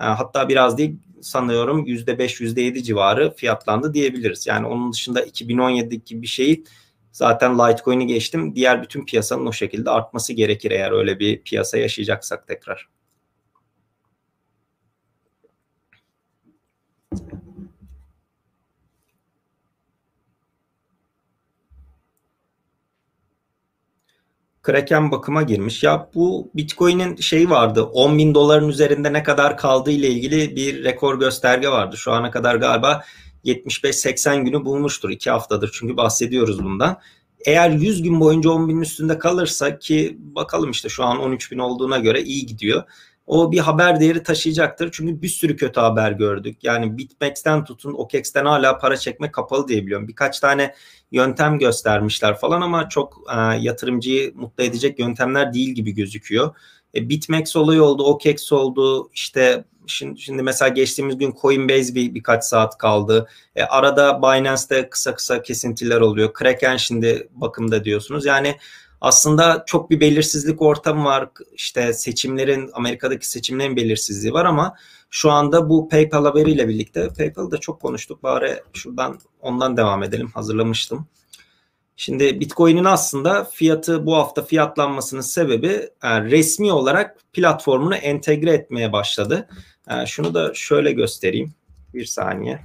e, hatta biraz değil sanıyorum %5 %7 civarı fiyatlandı diyebiliriz. Yani onun dışında 2017'deki bir şeyi zaten Litecoin'i geçtim. Diğer bütün piyasanın o şekilde artması gerekir eğer öyle bir piyasa yaşayacaksak tekrar. Kraken bakıma girmiş. Ya bu Bitcoin'in şeyi vardı 10 bin doların üzerinde ne kadar kaldığı ile ilgili bir rekor gösterge vardı. Şu ana kadar galiba 75-80 günü bulmuştur. 2 haftadır çünkü bahsediyoruz bundan. Eğer 100 gün boyunca 10 binin üstünde kalırsa ki bakalım işte şu an 13 bin olduğuna göre iyi gidiyor o bir haber değeri taşıyacaktır. Çünkü bir sürü kötü haber gördük. Yani BitMEX'ten tutun OKEX'ten hala para çekme kapalı diye biliyorum. Birkaç tane yöntem göstermişler falan ama çok e, yatırımcıyı mutlu edecek yöntemler değil gibi gözüküyor. E, BitMEX olayı oldu, OKEX oldu. İşte şimdi, şimdi mesela geçtiğimiz gün Coinbase bir birkaç saat kaldı. E, arada Binance'te kısa kısa kesintiler oluyor. Kraken şimdi bakımda diyorsunuz. Yani aslında çok bir belirsizlik ortamı var. İşte seçimlerin Amerika'daki seçimlerin belirsizliği var ama şu anda bu PayPal haberiyle birlikte PayPal'ı da çok konuştuk. Bari şuradan ondan devam edelim. Hazırlamıştım. Şimdi Bitcoin'in aslında fiyatı bu hafta fiyatlanmasının sebebi yani resmi olarak platformunu entegre etmeye başladı. Yani şunu da şöyle göstereyim. Bir saniye.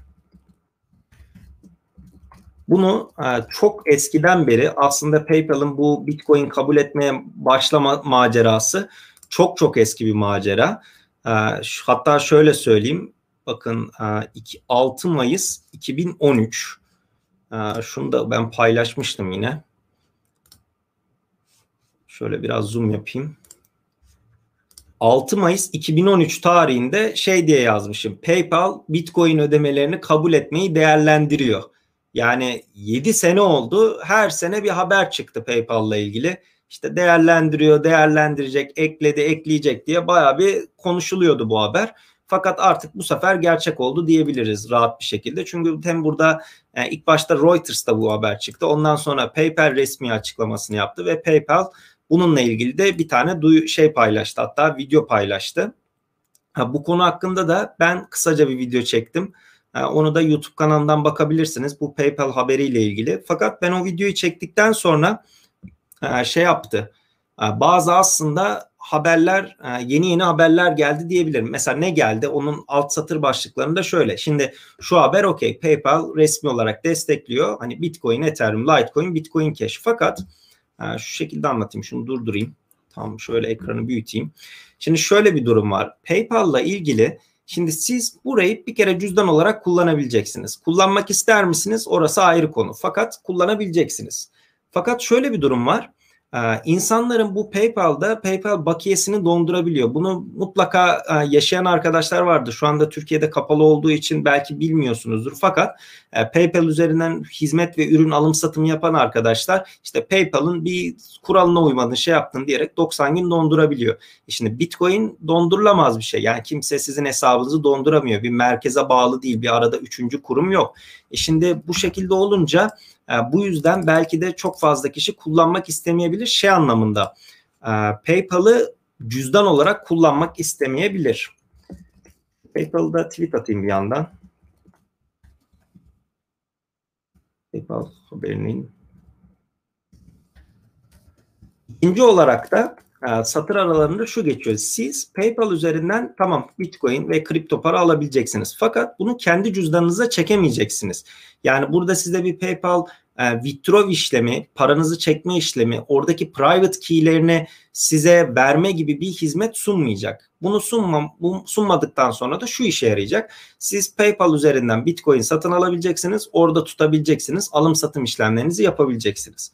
Bunu e, çok eskiden beri aslında PayPal'ın bu Bitcoin kabul etmeye başlama macerası çok çok eski bir macera. E, hatta şöyle söyleyeyim. Bakın 6 e, Mayıs 2013. Şunu da ben paylaşmıştım yine. Şöyle biraz zoom yapayım. 6 Mayıs 2013 tarihinde şey diye yazmışım. PayPal Bitcoin ödemelerini kabul etmeyi değerlendiriyor. Yani 7 sene oldu. Her sene bir haber çıktı PayPal'la ilgili. İşte değerlendiriyor, değerlendirecek, ekledi, ekleyecek diye baya bir konuşuluyordu bu haber. Fakat artık bu sefer gerçek oldu diyebiliriz rahat bir şekilde. Çünkü hem burada yani ilk başta Reuters'ta bu haber çıktı. Ondan sonra PayPal resmi açıklamasını yaptı ve PayPal bununla ilgili de bir tane duyu şey paylaştı. Hatta video paylaştı. Ha, bu konu hakkında da ben kısaca bir video çektim. Onu da YouTube kanalından bakabilirsiniz. Bu PayPal haberiyle ilgili. Fakat ben o videoyu çektikten sonra e, şey yaptı. E, bazı aslında haberler yeni yeni haberler geldi diyebilirim. Mesela ne geldi? Onun alt satır başlıklarında şöyle. Şimdi şu haber okey. PayPal resmi olarak destekliyor. Hani Bitcoin, Ethereum, Litecoin, Bitcoin Cash. Fakat şu şekilde anlatayım. Şunu durdurayım. Tam şöyle ekranı büyüteyim. Şimdi şöyle bir durum var. PayPal'la ilgili Şimdi siz burayı bir kere cüzdan olarak kullanabileceksiniz. Kullanmak ister misiniz? Orası ayrı konu. Fakat kullanabileceksiniz. Fakat şöyle bir durum var. Ee, insanların bu PayPal'da PayPal bakiyesini dondurabiliyor. Bunu mutlaka e, yaşayan arkadaşlar vardır. Şu anda Türkiye'de kapalı olduğu için belki bilmiyorsunuzdur. Fakat e, PayPal üzerinden hizmet ve ürün alım satımı yapan arkadaşlar işte PayPal'ın bir kuralına uymadın şey yaptın diyerek 90 gün dondurabiliyor. E şimdi Bitcoin dondurulamaz bir şey. Yani kimse sizin hesabınızı donduramıyor. Bir merkeze bağlı değil. Bir arada üçüncü kurum yok. E şimdi bu şekilde olunca bu yüzden belki de çok fazla kişi kullanmak istemeyebilir şey anlamında. E, PayPal'ı cüzdan olarak kullanmak istemeyebilir. PayPal'da tweet atayım bir yandan. PayPal haberinin. İkinci olarak da e, satır aralarında şu geçiyor. Siz PayPal üzerinden tamam Bitcoin ve kripto para alabileceksiniz. Fakat bunu kendi cüzdanınıza çekemeyeceksiniz. Yani burada size bir PayPal e, withdraw işlemi, paranızı çekme işlemi, oradaki private key'lerini size verme gibi bir hizmet sunmayacak. Bunu sunmam, bu, sunmadıktan sonra da şu işe yarayacak. Siz PayPal üzerinden Bitcoin satın alabileceksiniz. Orada tutabileceksiniz. Alım satım işlemlerinizi yapabileceksiniz.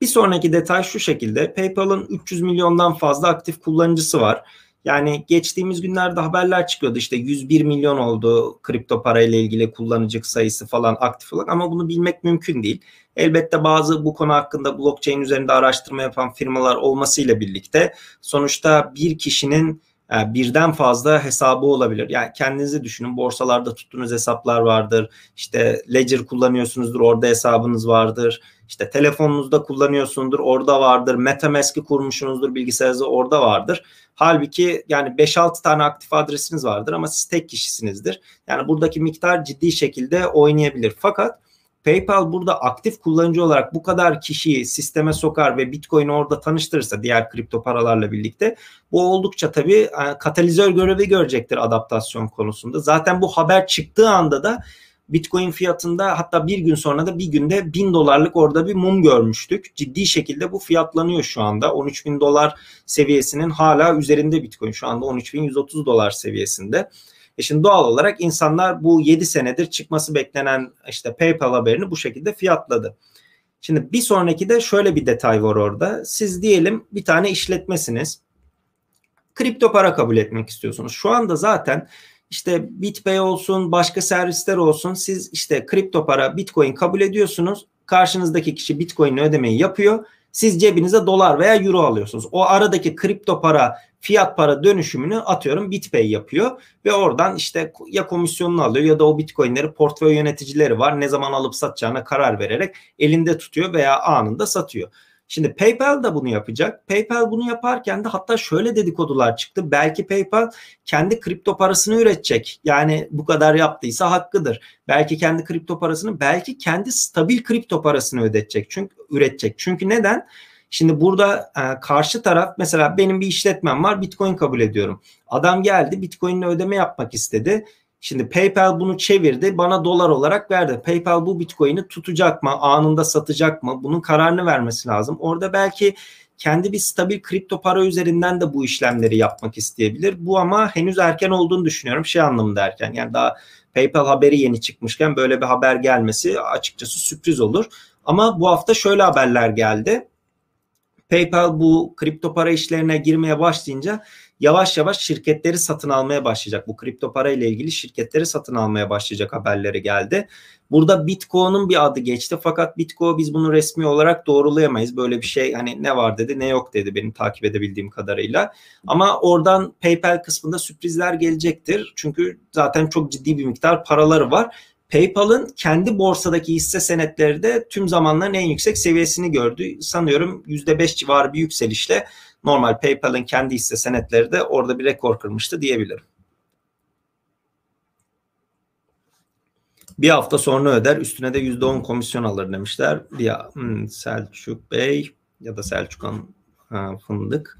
Bir sonraki detay şu şekilde. PayPal'ın 300 milyondan fazla aktif kullanıcısı var. Yani geçtiğimiz günlerde haberler çıkıyordu işte 101 milyon oldu kripto parayla ilgili kullanıcı sayısı falan aktif olarak ama bunu bilmek mümkün değil. Elbette bazı bu konu hakkında blockchain üzerinde araştırma yapan firmalar olmasıyla birlikte sonuçta bir kişinin e, birden fazla hesabı olabilir. Yani kendinizi düşünün borsalarda tuttuğunuz hesaplar vardır. İşte Ledger kullanıyorsunuzdur orada hesabınız vardır. İşte telefonunuzda kullanıyorsundur orada vardır. Metamask'i kurmuşsunuzdur bilgisayarınızda orada vardır. Halbuki yani 5-6 tane aktif adresiniz vardır ama siz tek kişisinizdir. Yani buradaki miktar ciddi şekilde oynayabilir. Fakat PayPal burada aktif kullanıcı olarak bu kadar kişiyi sisteme sokar ve Bitcoin'i orada tanıştırırsa diğer kripto paralarla birlikte bu oldukça tabii e, katalizör görevi görecektir adaptasyon konusunda. Zaten bu haber çıktığı anda da Bitcoin fiyatında hatta bir gün sonra da bir günde bin dolarlık orada bir mum görmüştük. Ciddi şekilde bu fiyatlanıyor şu anda. 13 bin dolar seviyesinin hala üzerinde Bitcoin şu anda 13 bin 130 dolar seviyesinde. E şimdi doğal olarak insanlar bu 7 senedir çıkması beklenen işte PayPal haberini bu şekilde fiyatladı. Şimdi bir sonraki de şöyle bir detay var orada. Siz diyelim bir tane işletmesiniz. Kripto para kabul etmek istiyorsunuz. Şu anda zaten işte BitPay olsun, başka servisler olsun. Siz işte kripto para, Bitcoin kabul ediyorsunuz. Karşınızdaki kişi Bitcoin ödemeyi yapıyor. Siz cebinize dolar veya euro alıyorsunuz. O aradaki kripto para, fiyat para dönüşümünü atıyorum BitPay yapıyor ve oradan işte ya komisyonunu alıyor ya da o Bitcoin'leri portföy yöneticileri var. Ne zaman alıp satacağına karar vererek elinde tutuyor veya anında satıyor. Şimdi PayPal da bunu yapacak. PayPal bunu yaparken de hatta şöyle dedikodular çıktı. Belki PayPal kendi kripto parasını üretecek. Yani bu kadar yaptıysa hakkıdır. Belki kendi kripto parasını, belki kendi stabil kripto parasını ödetecek. Çünkü üretecek. Çünkü neden? Şimdi burada e, karşı taraf mesela benim bir işletmem var Bitcoin kabul ediyorum. Adam geldi Bitcoin'le ödeme yapmak istedi. Şimdi PayPal bunu çevirdi bana dolar olarak verdi. PayPal bu Bitcoin'i tutacak mı? Anında satacak mı? Bunun kararını vermesi lazım. Orada belki kendi bir stabil kripto para üzerinden de bu işlemleri yapmak isteyebilir. Bu ama henüz erken olduğunu düşünüyorum. Şey anlamında erken. Yani daha PayPal haberi yeni çıkmışken böyle bir haber gelmesi açıkçası sürpriz olur. Ama bu hafta şöyle haberler geldi. PayPal bu kripto para işlerine girmeye başlayınca yavaş yavaş şirketleri satın almaya başlayacak. Bu kripto para ile ilgili şirketleri satın almaya başlayacak haberleri geldi. Burada Bitcoin'un bir adı geçti fakat Bitcoin biz bunu resmi olarak doğrulayamayız. Böyle bir şey hani ne var dedi ne yok dedi benim takip edebildiğim kadarıyla. Ama oradan PayPal kısmında sürprizler gelecektir. Çünkü zaten çok ciddi bir miktar paraları var. PayPal'ın kendi borsadaki hisse senetleri de tüm zamanların en yüksek seviyesini gördü. Sanıyorum %5 civarı bir yükselişle normal PayPal'ın kendi hisse senetleri de orada bir rekor kırmıştı diyebilirim. Bir hafta sonra öder üstüne de %10 komisyon alır demişler. Ya hmm, Selçuk Bey ya da Selçuk Han Fındık.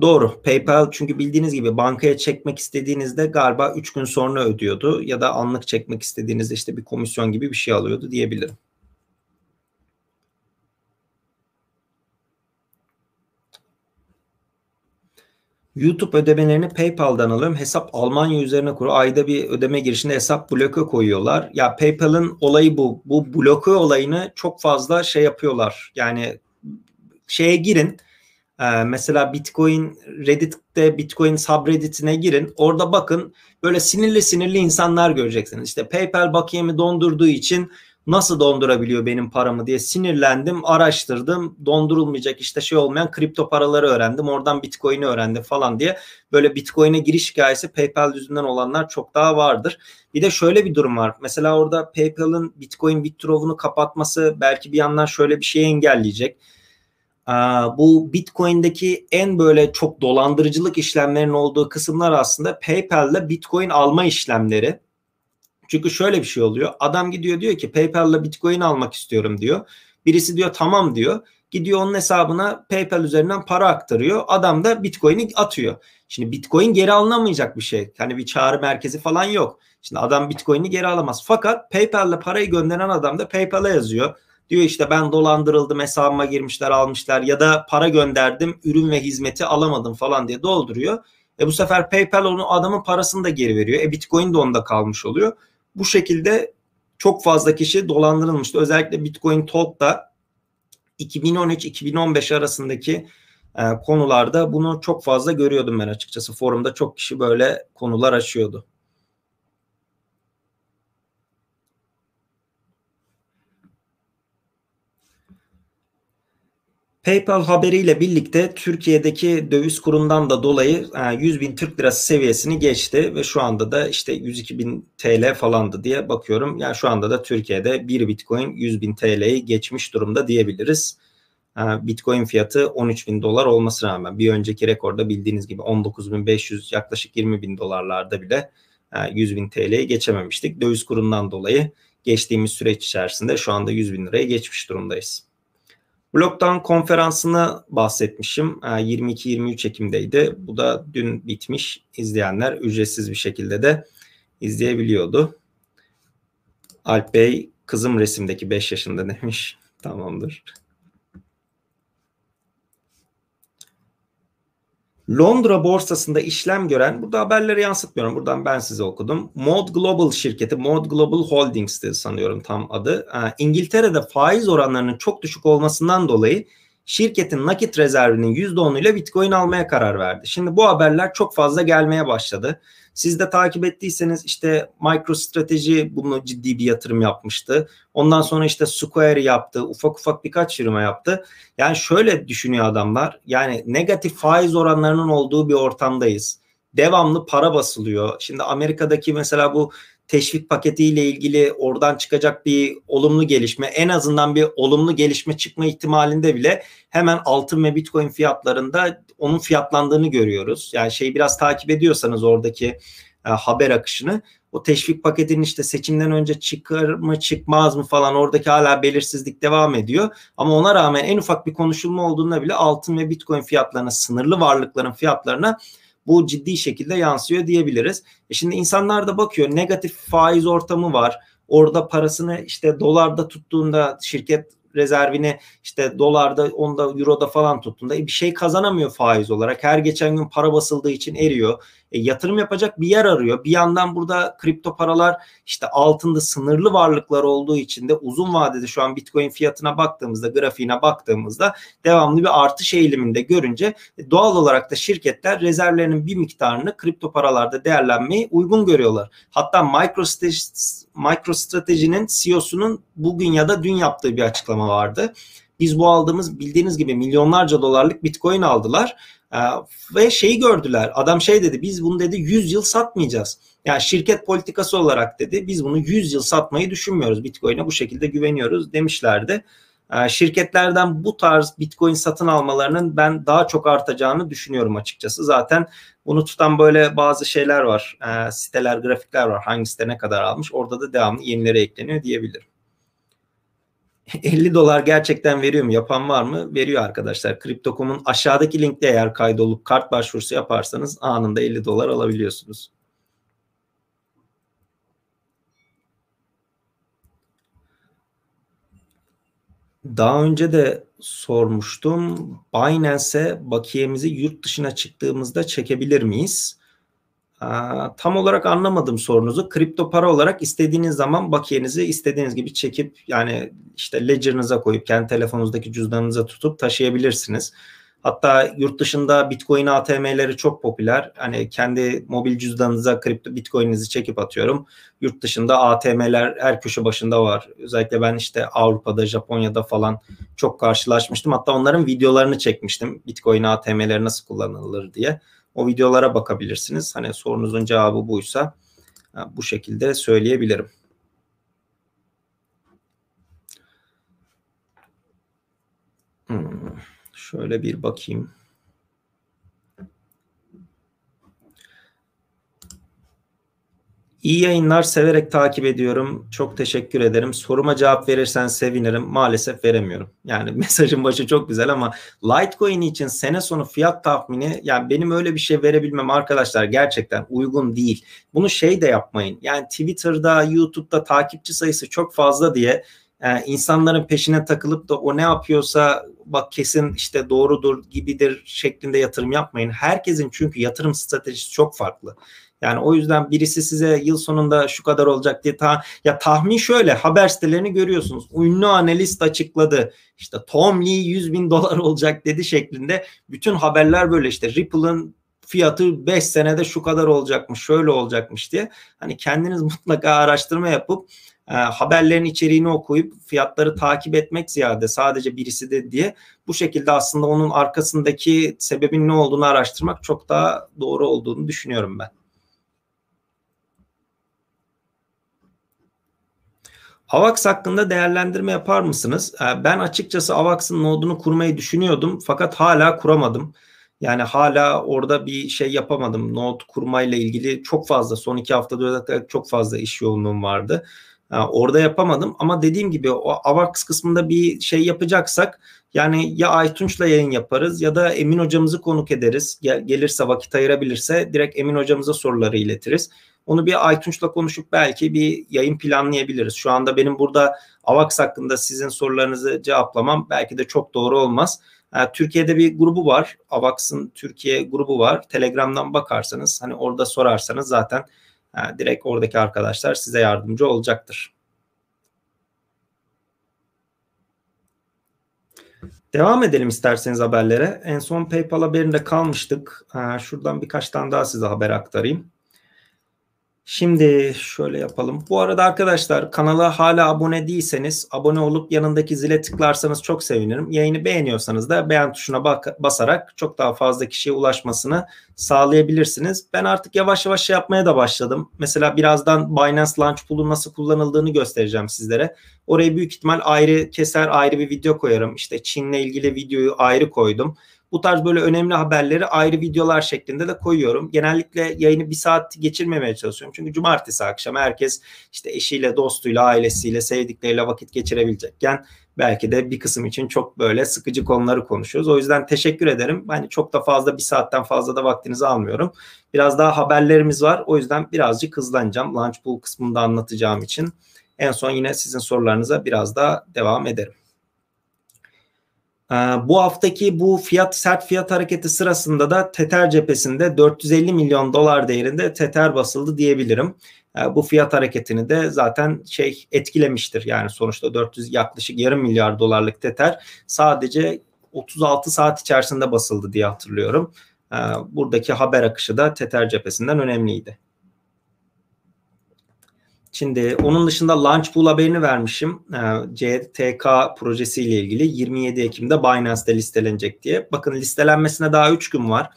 Doğru. PayPal çünkü bildiğiniz gibi bankaya çekmek istediğinizde galiba 3 gün sonra ödüyordu ya da anlık çekmek istediğinizde işte bir komisyon gibi bir şey alıyordu diyebilirim. YouTube ödemelerini PayPal'dan alıyorum. Hesap Almanya üzerine kuruyor. Ayda bir ödeme girişinde hesap bloke koyuyorlar. Ya PayPal'ın olayı bu. Bu bloke olayını çok fazla şey yapıyorlar. Yani şeye girin. Ee, mesela Bitcoin Reddit'te Bitcoin subreddit'ine girin. Orada bakın böyle sinirli sinirli insanlar göreceksiniz. İşte PayPal bakiyemi dondurduğu için nasıl dondurabiliyor benim paramı diye sinirlendim, araştırdım. Dondurulmayacak işte şey olmayan kripto paraları öğrendim. Oradan Bitcoin'i öğrendim falan diye. Böyle Bitcoin'e giriş hikayesi PayPal yüzünden olanlar çok daha vardır. Bir de şöyle bir durum var. Mesela orada PayPal'ın Bitcoin withdraw'unu kapatması belki bir yandan şöyle bir şey engelleyecek. Bu Bitcoin'deki en böyle çok dolandırıcılık işlemlerinin olduğu kısımlar aslında PayPal'la Bitcoin alma işlemleri. Çünkü şöyle bir şey oluyor. Adam gidiyor diyor ki PayPal'la Bitcoin almak istiyorum diyor. Birisi diyor tamam diyor. Gidiyor onun hesabına PayPal üzerinden para aktarıyor. Adam da Bitcoin'i atıyor. Şimdi Bitcoin geri alınamayacak bir şey. Hani bir çağrı merkezi falan yok. Şimdi adam Bitcoin'i geri alamaz. Fakat PayPal'le parayı gönderen adam da PayPal'a yazıyor. Diyor işte ben dolandırıldım hesabıma girmişler almışlar ya da para gönderdim ürün ve hizmeti alamadım falan diye dolduruyor. E bu sefer PayPal onu adamın parasını da geri veriyor. E Bitcoin de onda kalmış oluyor. Bu şekilde çok fazla kişi dolandırılmıştı. Özellikle Bitcoin Talk'ta 2013-2015 arasındaki e, konularda bunu çok fazla görüyordum ben açıkçası. Forumda çok kişi böyle konular açıyordu. PayPal haberiyle birlikte Türkiye'deki döviz kurundan da dolayı 100 e, bin Türk lirası seviyesini geçti ve şu anda da işte 102 bin TL falandı diye bakıyorum. Yani şu anda da Türkiye'de bir Bitcoin 100 bin TL'yi geçmiş durumda diyebiliriz. E, Bitcoin fiyatı 13 bin dolar olmasına rağmen bir önceki rekorda bildiğiniz gibi 19 bin 500 yaklaşık 20 bin dolarlarda bile 100 e, bin TL'yi geçememiştik. Döviz kurundan dolayı geçtiğimiz süreç içerisinde şu anda 100 bin liraya geçmiş durumdayız. Blockdown konferansını bahsetmişim. 22-23 Ekim'deydi. Bu da dün bitmiş. İzleyenler ücretsiz bir şekilde de izleyebiliyordu. Alp Bey kızım resimdeki 5 yaşında demiş. Tamamdır. Londra borsasında işlem gören, burada haberleri yansıtmıyorum. Buradan ben size okudum. Mod Global şirketi, Mod Global Holdings'ti sanıyorum tam adı. İngiltere'de faiz oranlarının çok düşük olmasından dolayı şirketin nakit rezervinin %10'uyla Bitcoin almaya karar verdi. Şimdi bu haberler çok fazla gelmeye başladı. Siz de takip ettiyseniz işte MicroStrategy bunu ciddi bir yatırım yapmıştı. Ondan sonra işte Square yaptı. Ufak ufak birkaç firma yaptı. Yani şöyle düşünüyor adamlar. Yani negatif faiz oranlarının olduğu bir ortamdayız. Devamlı para basılıyor. Şimdi Amerika'daki mesela bu teşvik paketiyle ilgili oradan çıkacak bir olumlu gelişme en azından bir olumlu gelişme çıkma ihtimalinde bile hemen altın ve bitcoin fiyatlarında onun fiyatlandığını görüyoruz. Yani şeyi biraz takip ediyorsanız oradaki e, haber akışını o teşvik paketinin işte seçimden önce çıkar mı çıkmaz mı falan oradaki hala belirsizlik devam ediyor. Ama ona rağmen en ufak bir konuşulma olduğunda bile altın ve bitcoin fiyatlarına sınırlı varlıkların fiyatlarına bu ciddi şekilde yansıyor diyebiliriz. E şimdi insanlar da bakıyor negatif faiz ortamı var. Orada parasını işte dolarda tuttuğunda şirket rezervini işte dolarda, onda, euroda falan tuttuğunda e, bir şey kazanamıyor faiz olarak. Her geçen gün para basıldığı için eriyor. E, yatırım yapacak bir yer arıyor. Bir yandan burada kripto paralar işte altında sınırlı varlıklar olduğu için de uzun vadede şu an Bitcoin fiyatına baktığımızda, grafiğine baktığımızda devamlı bir artış eğiliminde görünce e, doğal olarak da şirketler rezervlerinin bir miktarını kripto paralarda değerlenmeyi uygun görüyorlar. Hatta MicroStrategy MicroStrategy'nin CEO'sunun bugün ya da dün yaptığı bir açıklama vardı. Biz bu aldığımız bildiğiniz gibi milyonlarca dolarlık Bitcoin aldılar ve şeyi gördüler. Adam şey dedi biz bunu dedi 100 yıl satmayacağız. Yani şirket politikası olarak dedi biz bunu 100 yıl satmayı düşünmüyoruz. Bitcoin'e bu şekilde güveniyoruz demişlerdi. Ee, şirketlerden bu tarz Bitcoin satın almalarının ben daha çok artacağını düşünüyorum açıkçası. Zaten bunu tutan böyle bazı şeyler var. Ee, siteler, grafikler var. Hangi site ne kadar almış. Orada da devamlı yenileri ekleniyor diyebilirim. 50 dolar gerçekten veriyor mu? Yapan var mı? Veriyor arkadaşlar. Crypto.com'un aşağıdaki linkte eğer kaydolup kart başvurusu yaparsanız anında 50 dolar alabiliyorsunuz. Daha önce de sormuştum. Binance'e bakiyemizi yurt dışına çıktığımızda çekebilir miyiz? Tam olarak anlamadım sorunuzu. Kripto para olarak istediğiniz zaman bakiyenizi istediğiniz gibi çekip yani işte ledger'ınıza koyup kendi telefonunuzdaki cüzdanınıza tutup taşıyabilirsiniz. Hatta yurt dışında Bitcoin ATM'leri çok popüler. Hani kendi mobil cüzdanınıza kripto Bitcoin'inizi çekip atıyorum. Yurt dışında ATM'ler her köşe başında var. Özellikle ben işte Avrupa'da, Japonya'da falan çok karşılaşmıştım. Hatta onların videolarını çekmiştim. Bitcoin ATM'leri nasıl kullanılır diye. O videolara bakabilirsiniz. Hani sorunuzun cevabı buysa bu şekilde söyleyebilirim. Hmm, şöyle bir bakayım. İyi yayınlar severek takip ediyorum. Çok teşekkür ederim. Soruma cevap verirsen sevinirim. Maalesef veremiyorum. Yani mesajın başı çok güzel ama Litecoin için sene sonu fiyat tahmini yani benim öyle bir şey verebilmem arkadaşlar gerçekten uygun değil. Bunu şey de yapmayın. Yani Twitter'da, YouTube'da takipçi sayısı çok fazla diye yani insanların peşine takılıp da o ne yapıyorsa bak kesin işte doğrudur gibidir şeklinde yatırım yapmayın. Herkesin çünkü yatırım stratejisi çok farklı. Yani o yüzden birisi size yıl sonunda şu kadar olacak diye ta ya tahmin şöyle haber sitelerini görüyorsunuz. Ünlü analist açıkladı. İşte Tom Lee 100 bin dolar olacak dedi şeklinde bütün haberler böyle işte Ripple'ın fiyatı 5 senede şu kadar olacakmış, şöyle olacakmış diye. Hani kendiniz mutlaka araştırma yapıp e, haberlerin içeriğini okuyup fiyatları takip etmek ziyade sadece birisi de diye bu şekilde aslında onun arkasındaki sebebin ne olduğunu araştırmak çok daha doğru olduğunu düşünüyorum ben. AVAX hakkında değerlendirme yapar mısınız? Ee, ben açıkçası AVAX'ın nodunu kurmayı düşünüyordum fakat hala kuramadım. Yani hala orada bir şey yapamadım. Node kurmayla ilgili çok fazla son iki haftada çok fazla iş yoğunluğum vardı. Ee, orada yapamadım ama dediğim gibi o AVAX kısmında bir şey yapacaksak yani ya Aytunç'la yayın yaparız ya da Emin hocamızı konuk ederiz. Gel, gelirse vakit ayırabilirse direkt Emin hocamıza soruları iletiriz. Onu bir Aytunç'la konuşup belki bir yayın planlayabiliriz. Şu anda benim burada AVAX hakkında sizin sorularınızı cevaplamam belki de çok doğru olmaz. Türkiye'de bir grubu var. AVAX'ın Türkiye grubu var. Telegram'dan bakarsanız hani orada sorarsanız zaten direkt oradaki arkadaşlar size yardımcı olacaktır. Devam edelim isterseniz haberlere. En son PayPal haberinde kalmıştık. Şuradan birkaç tane daha size haber aktarayım. Şimdi şöyle yapalım. Bu arada arkadaşlar kanala hala abone değilseniz abone olup yanındaki zile tıklarsanız çok sevinirim. Yayını beğeniyorsanız da beğen tuşuna basarak çok daha fazla kişiye ulaşmasını sağlayabilirsiniz. Ben artık yavaş yavaş şey yapmaya da başladım. Mesela birazdan Binance Launch Pool'un nasıl kullanıldığını göstereceğim sizlere. Oraya büyük ihtimal ayrı keser ayrı bir video koyarım. İşte Çin'le ilgili videoyu ayrı koydum. Bu tarz böyle önemli haberleri ayrı videolar şeklinde de koyuyorum. Genellikle yayını bir saat geçirmemeye çalışıyorum. Çünkü cumartesi akşamı herkes işte eşiyle, dostuyla, ailesiyle, sevdikleriyle vakit geçirebilecekken belki de bir kısım için çok böyle sıkıcı konuları konuşuyoruz. O yüzden teşekkür ederim. Hani çok da fazla bir saatten fazla da vaktinizi almıyorum. Biraz daha haberlerimiz var. O yüzden birazcık hızlanacağım. Launch Pool kısmında anlatacağım için. En son yine sizin sorularınıza biraz daha devam ederim. Ee, bu haftaki bu fiyat sert fiyat hareketi sırasında da Tether cephesinde 450 milyon dolar değerinde Tether basıldı diyebilirim. Ee, bu fiyat hareketini de zaten şey etkilemiştir. Yani sonuçta 400 yaklaşık yarım milyar dolarlık Tether sadece 36 saat içerisinde basıldı diye hatırlıyorum. Ee, buradaki haber akışı da Tether cephesinden önemliydi. Şimdi onun dışında Launch Pool haberini vermişim. Ee, CTK projesiyle ilgili 27 Ekim'de Binance'de listelenecek diye. Bakın listelenmesine daha 3 gün var.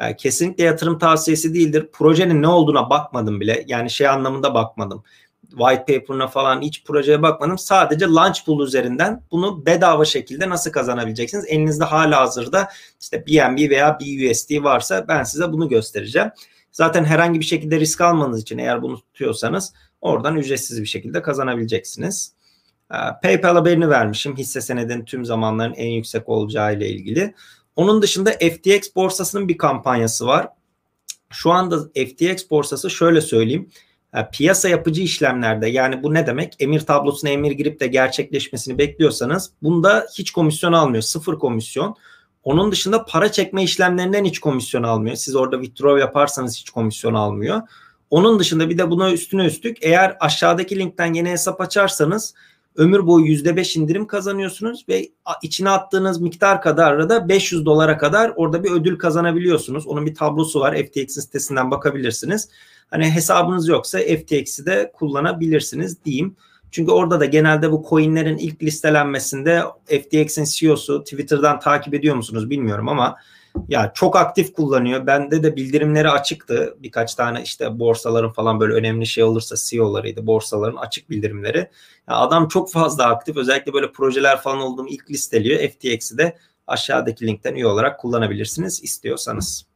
Ee, kesinlikle yatırım tavsiyesi değildir. Projenin ne olduğuna bakmadım bile. Yani şey anlamında bakmadım. White paper'ına falan hiç projeye bakmadım. Sadece Launch Pool üzerinden bunu bedava şekilde nasıl kazanabileceksiniz? Elinizde hala hazırda işte BNB veya BUSD varsa ben size bunu göstereceğim. Zaten herhangi bir şekilde risk almanız için eğer bunu tutuyorsanız Oradan ücretsiz bir şekilde kazanabileceksiniz. Ee, PayPal haberini vermişim. Hisse senedinin tüm zamanların en yüksek olacağı ile ilgili. Onun dışında FTX borsasının bir kampanyası var. Şu anda FTX borsası şöyle söyleyeyim. Ee, piyasa yapıcı işlemlerde yani bu ne demek? Emir tablosuna emir girip de gerçekleşmesini bekliyorsanız bunda hiç komisyon almıyor. Sıfır komisyon. Onun dışında para çekme işlemlerinden hiç komisyon almıyor. Siz orada withdraw yaparsanız hiç komisyon almıyor. Onun dışında bir de buna üstüne üstlük eğer aşağıdaki linkten yeni hesap açarsanız ömür boyu %5 indirim kazanıyorsunuz ve içine attığınız miktar kadar da 500 dolara kadar orada bir ödül kazanabiliyorsunuz. Onun bir tablosu var. FTX'in sitesinden bakabilirsiniz. Hani hesabınız yoksa FTX'i de kullanabilirsiniz diyeyim. Çünkü orada da genelde bu coinlerin ilk listelenmesinde FTX'in CEO'su Twitter'dan takip ediyor musunuz bilmiyorum ama ya çok aktif kullanıyor. Bende de bildirimleri açıktı. Birkaç tane işte borsaların falan böyle önemli şey olursa CEO'larıydı borsaların açık bildirimleri. Ya adam çok fazla aktif. Özellikle böyle projeler falan olduğum ilk listeliyor. FTX'i de aşağıdaki linkten üye olarak kullanabilirsiniz istiyorsanız.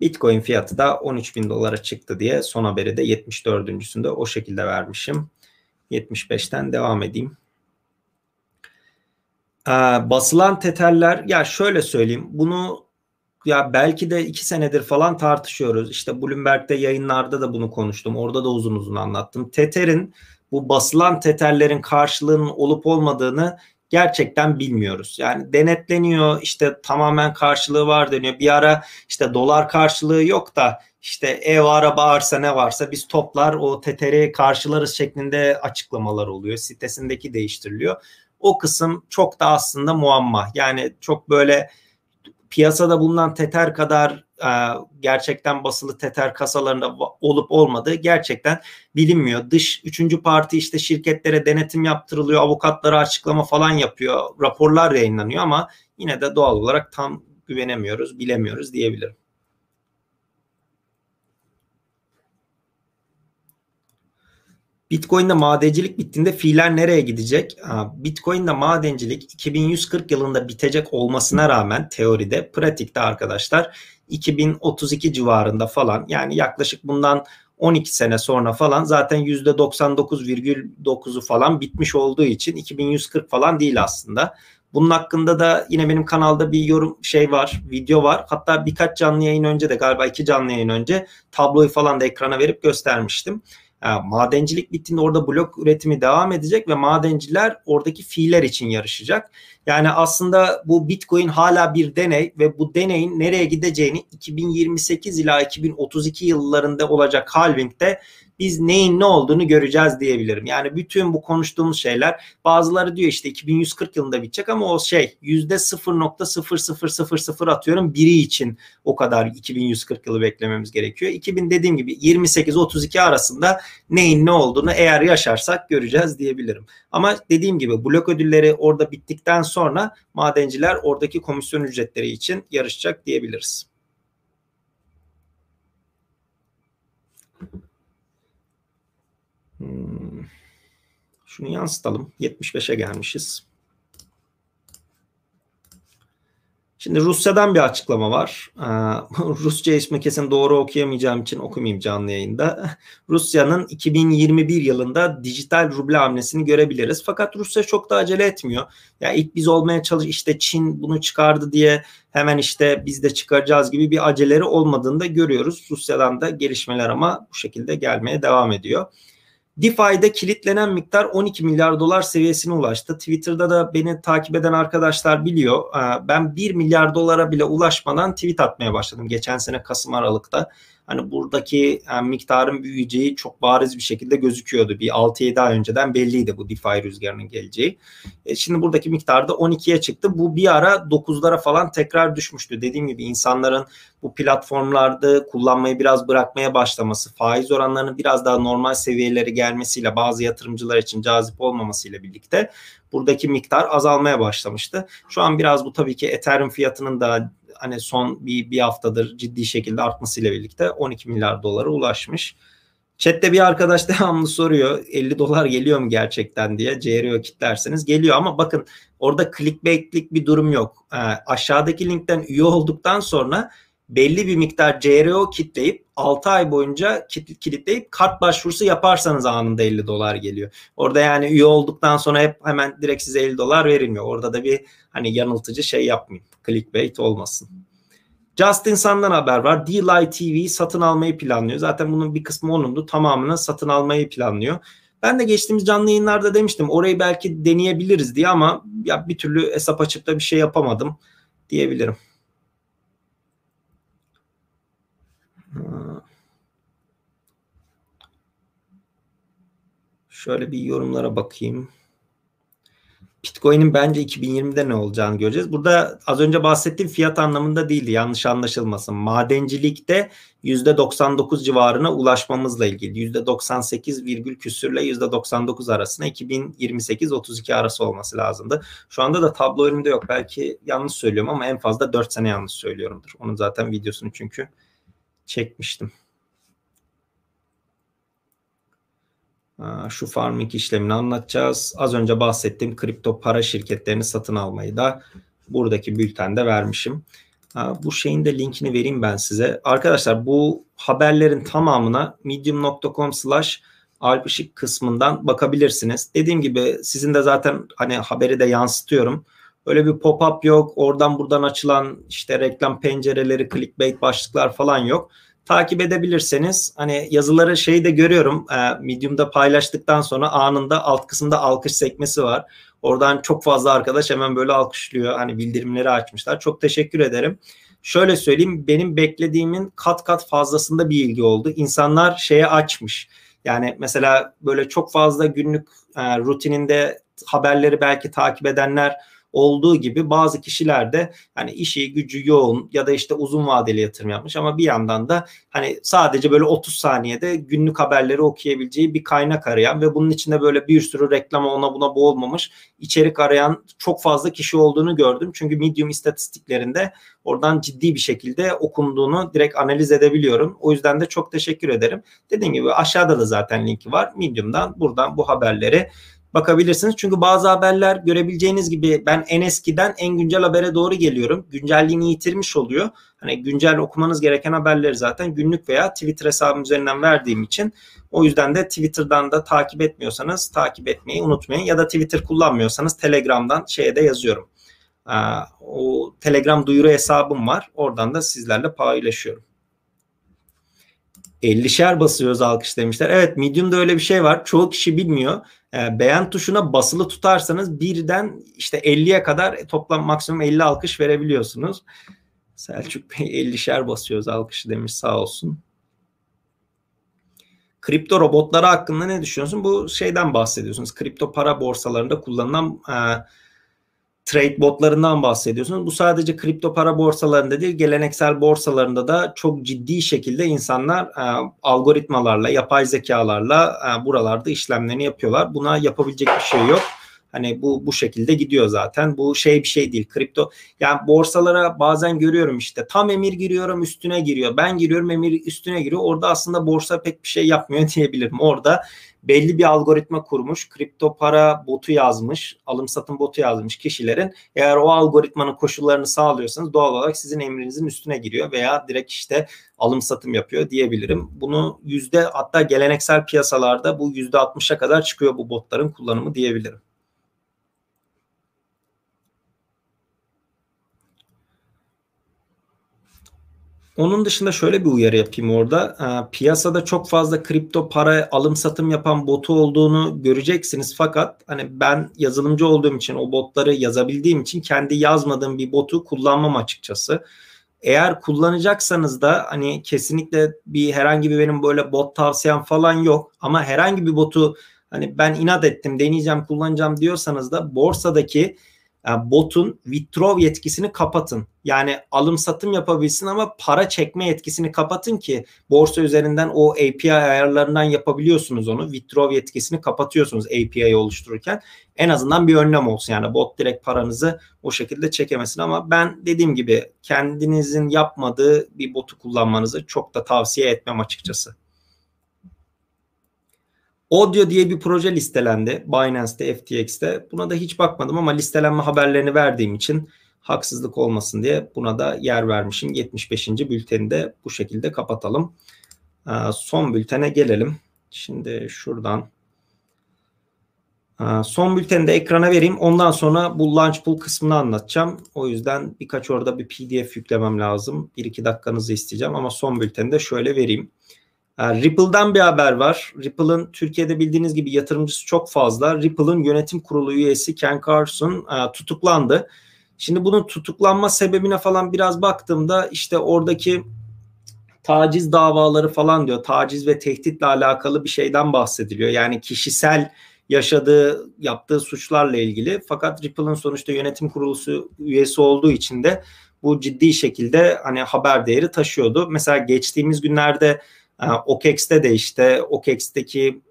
Bitcoin fiyatı da 13 bin dolara çıktı diye son haberi de 74.sünde o şekilde vermişim. 75'ten devam edeyim. Ee, basılan teteller ya şöyle söyleyeyim bunu ya belki de iki senedir falan tartışıyoruz. İşte Bloomberg'de yayınlarda da bunu konuştum. Orada da uzun uzun anlattım. Tether'in bu basılan Tether'lerin karşılığının olup olmadığını gerçekten bilmiyoruz. Yani denetleniyor işte tamamen karşılığı var deniyor. Bir ara işte dolar karşılığı yok da işte ev araba arsa ne varsa biz toplar o teteri karşılarız şeklinde açıklamalar oluyor. Sitesindeki değiştiriliyor. O kısım çok da aslında muamma. Yani çok böyle piyasada bulunan teter kadar e, gerçekten basılı teter kasalarında olup olmadığı gerçekten bilinmiyor. Dış üçüncü parti işte şirketlere denetim yaptırılıyor, avukatlara açıklama falan yapıyor, raporlar yayınlanıyor ama yine de doğal olarak tam güvenemiyoruz, bilemiyoruz diyebilirim. Bitcoin'de madencilik bittiğinde fiiller nereye gidecek? Bitcoin'de madencilik 2140 yılında bitecek olmasına rağmen teoride, pratikte arkadaşlar 2032 civarında falan yani yaklaşık bundan 12 sene sonra falan zaten %99,9'u falan bitmiş olduğu için 2140 falan değil aslında. Bunun hakkında da yine benim kanalda bir yorum şey var, video var. Hatta birkaç canlı yayın önce de galiba iki canlı yayın önce tabloyu falan da ekrana verip göstermiştim. Yani madencilik bittiğinde orada blok üretimi devam edecek ve madenciler oradaki fiiller için yarışacak. Yani aslında bu Bitcoin hala bir deney ve bu deneyin nereye gideceğini 2028 ila 2032 yıllarında olacak halvingde biz neyin ne olduğunu göreceğiz diyebilirim. Yani bütün bu konuştuğumuz şeyler bazıları diyor işte 2140 yılında bitecek ama o şey yüzde 0.0000 atıyorum biri için o kadar 2140 yılı beklememiz gerekiyor. 2000 dediğim gibi 28-32 arasında neyin ne olduğunu eğer yaşarsak göreceğiz diyebilirim. Ama dediğim gibi blok ödülleri orada bittikten sonra madenciler oradaki komisyon ücretleri için yarışacak diyebiliriz. Hmm. Şunu yansıtalım. 75'e gelmişiz. Şimdi Rusya'dan bir açıklama var. Ee, Rusça ismi kesin doğru okuyamayacağım için okumayayım canlı yayında. Rusya'nın 2021 yılında dijital ruble hamlesini görebiliriz. Fakat Rusya çok da acele etmiyor. Ya yani ilk biz olmaya çalış işte Çin bunu çıkardı diye hemen işte biz de çıkaracağız gibi bir aceleleri olmadığını da görüyoruz. Rusya'dan da gelişmeler ama bu şekilde gelmeye devam ediyor. DeFi'de kilitlenen miktar 12 milyar dolar seviyesine ulaştı. Twitter'da da beni takip eden arkadaşlar biliyor. Ee, ben 1 milyar dolara bile ulaşmadan tweet atmaya başladım geçen sene Kasım Aralık'ta hani buradaki yani miktarın büyüyeceği çok bariz bir şekilde gözüküyordu. Bir 6-7 ay önceden belliydi bu DeFi rüzgarının geleceği. E şimdi buradaki miktar da 12'ye çıktı. Bu bir ara 9'lara falan tekrar düşmüştü. Dediğim gibi insanların bu platformlarda kullanmayı biraz bırakmaya başlaması, faiz oranlarının biraz daha normal seviyelere gelmesiyle bazı yatırımcılar için cazip olmamasıyla birlikte buradaki miktar azalmaya başlamıştı. Şu an biraz bu tabii ki Ethereum fiyatının da hani son bir, bir haftadır ciddi şekilde artmasıyla birlikte 12 milyar dolara ulaşmış. Chat'te bir arkadaş devamlı soruyor 50 dolar geliyor mu gerçekten diye CRO kitlerseniz geliyor ama bakın orada clickbaitlik bir durum yok. Ee, aşağıdaki linkten üye olduktan sonra belli bir miktar CRO kitleyip 6 ay boyunca kilitleyip kart başvurusu yaparsanız anında 50 dolar geliyor. Orada yani üye olduktan sonra hep hemen direkt size 50 dolar verilmiyor. Orada da bir hani yanıltıcı şey yapmayın. Clickbait olmasın. Justin Sun'dan haber var. D-Light TV satın almayı planlıyor. Zaten bunun bir kısmı onundu. Tamamını satın almayı planlıyor. Ben de geçtiğimiz canlı yayınlarda demiştim orayı belki deneyebiliriz diye ama ya bir türlü hesap açıp da bir şey yapamadım diyebilirim. Şöyle bir yorumlara bakayım. Bitcoin'in bence 2020'de ne olacağını göreceğiz. Burada az önce bahsettiğim fiyat anlamında değildi. Yanlış anlaşılmasın. Madencilikte %99 civarına ulaşmamızla ilgili. %98 virgül küsürle %99 arasında 2028-32 arası olması lazımdı. Şu anda da tablo önümde yok. Belki yanlış söylüyorum ama en fazla 4 sene yanlış söylüyorumdur. Onun zaten videosunu çünkü çekmiştim. Şu farming işlemini anlatacağız. Az önce bahsettiğim kripto para şirketlerini satın almayı da buradaki bültende vermişim. Bu şeyin de linkini vereyim ben size. Arkadaşlar bu haberlerin tamamına medium.com slash Alpışık kısmından bakabilirsiniz. Dediğim gibi sizin de zaten hani haberi de yansıtıyorum. Öyle bir pop-up yok. Oradan buradan açılan işte reklam pencereleri, clickbait başlıklar falan yok. Takip edebilirseniz hani yazıları şeyi de görüyorum. E, Medium'da paylaştıktan sonra anında alt kısımda alkış sekmesi var. Oradan çok fazla arkadaş hemen böyle alkışlıyor. Hani bildirimleri açmışlar. Çok teşekkür ederim. Şöyle söyleyeyim benim beklediğimin kat kat fazlasında bir ilgi oldu. İnsanlar şeye açmış. Yani mesela böyle çok fazla günlük e, rutininde haberleri belki takip edenler olduğu gibi bazı kişiler de hani işi gücü yoğun ya da işte uzun vadeli yatırım yapmış ama bir yandan da hani sadece böyle 30 saniyede günlük haberleri okuyabileceği bir kaynak arayan ve bunun içinde böyle bir sürü reklam ona buna boğulmamış içerik arayan çok fazla kişi olduğunu gördüm. Çünkü Medium istatistiklerinde oradan ciddi bir şekilde okunduğunu direkt analiz edebiliyorum. O yüzden de çok teşekkür ederim. Dediğim gibi aşağıda da zaten linki var. Medium'dan buradan bu haberleri bakabilirsiniz. Çünkü bazı haberler görebileceğiniz gibi ben en eskiden en güncel habere doğru geliyorum. Güncelliğini yitirmiş oluyor. Hani güncel okumanız gereken haberleri zaten günlük veya Twitter hesabım üzerinden verdiğim için o yüzden de Twitter'dan da takip etmiyorsanız takip etmeyi unutmayın. Ya da Twitter kullanmıyorsanız Telegram'dan şeye de yazıyorum. O Telegram duyuru hesabım var. Oradan da sizlerle paylaşıyorum. 50'şer basıyoruz alkış demişler. Evet Medium'da öyle bir şey var. Çoğu kişi bilmiyor. E, beğen tuşuna basılı tutarsanız birden işte 50'ye kadar toplam maksimum 50 alkış verebiliyorsunuz. Selçuk Bey 50'şer basıyoruz alkışı demiş sağ olsun. Kripto robotları hakkında ne düşünüyorsun? Bu şeyden bahsediyorsunuz. Kripto para borsalarında kullanılan e, trade botlarından bahsediyorsunuz. Bu sadece kripto para borsalarında değil, geleneksel borsalarında da çok ciddi şekilde insanlar e, algoritmalarla, yapay zekalarla e, buralarda işlemlerini yapıyorlar. Buna yapabilecek bir şey yok. Hani bu bu şekilde gidiyor zaten. Bu şey bir şey değil. Kripto yani borsalara bazen görüyorum işte tam emir giriyorum üstüne giriyor. Ben giriyorum emir üstüne giriyor. Orada aslında borsa pek bir şey yapmıyor diyebilirim. Orada belli bir algoritma kurmuş, kripto para botu yazmış, alım satım botu yazmış kişilerin eğer o algoritmanın koşullarını sağlıyorsanız doğal olarak sizin emrinizin üstüne giriyor veya direkt işte alım satım yapıyor diyebilirim. Bunu yüzde hatta geleneksel piyasalarda bu yüzde 60'a kadar çıkıyor bu botların kullanımı diyebilirim. Onun dışında şöyle bir uyarı yapayım orada. E, piyasada çok fazla kripto para alım satım yapan botu olduğunu göreceksiniz. Fakat hani ben yazılımcı olduğum için o botları yazabildiğim için kendi yazmadığım bir botu kullanmam açıkçası. Eğer kullanacaksanız da hani kesinlikle bir herhangi bir benim böyle bot tavsiyem falan yok. Ama herhangi bir botu hani ben inat ettim deneyeceğim kullanacağım diyorsanız da borsadaki botun withdraw yetkisini kapatın. Yani alım satım yapabilsin ama para çekme yetkisini kapatın ki borsa üzerinden o API ayarlarından yapabiliyorsunuz onu. Withdraw yetkisini kapatıyorsunuz API'yi oluştururken. En azından bir önlem olsun yani bot direkt paranızı o şekilde çekemesin ama ben dediğim gibi kendinizin yapmadığı bir botu kullanmanızı çok da tavsiye etmem açıkçası. Audio diye bir proje listelendi Binance'te, FTX'te. Buna da hiç bakmadım ama listelenme haberlerini verdiğim için haksızlık olmasın diye buna da yer vermişim. 75. bülteni de bu şekilde kapatalım. Ee, son bültene gelelim. Şimdi şuradan ee, Son bülteni de ekrana vereyim. Ondan sonra bu launch pool kısmını anlatacağım. O yüzden birkaç orada bir pdf yüklemem lazım. 1-2 dakikanızı isteyeceğim ama son bülteni de şöyle vereyim. Ripple'dan bir haber var. Ripple'ın Türkiye'de bildiğiniz gibi yatırımcısı çok fazla. Ripple'ın yönetim kurulu üyesi Ken Carson e, tutuklandı. Şimdi bunun tutuklanma sebebine falan biraz baktığımda işte oradaki taciz davaları falan diyor. Taciz ve tehditle alakalı bir şeyden bahsediliyor. Yani kişisel yaşadığı, yaptığı suçlarla ilgili. Fakat Ripple'ın sonuçta yönetim kurulu üyesi olduğu için de bu ciddi şekilde hani haber değeri taşıyordu. Mesela geçtiğimiz günlerde OKEX'te de işte OKEX'teki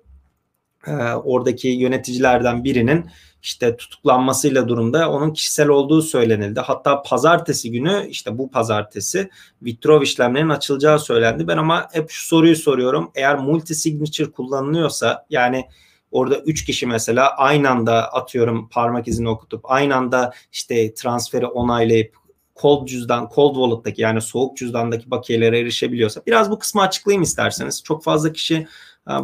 e, oradaki yöneticilerden birinin işte tutuklanmasıyla durumda onun kişisel olduğu söylenildi. Hatta pazartesi günü işte bu pazartesi withdraw işlemlerinin açılacağı söylendi. Ben ama hep şu soruyu soruyorum. Eğer multi signature kullanılıyorsa yani orada 3 kişi mesela aynı anda atıyorum parmak izini okutup aynı anda işte transferi onaylayıp cold cüzdan, cold wallet'taki yani soğuk cüzdandaki bakiyelere erişebiliyorsa biraz bu kısmı açıklayayım isterseniz. Çok fazla kişi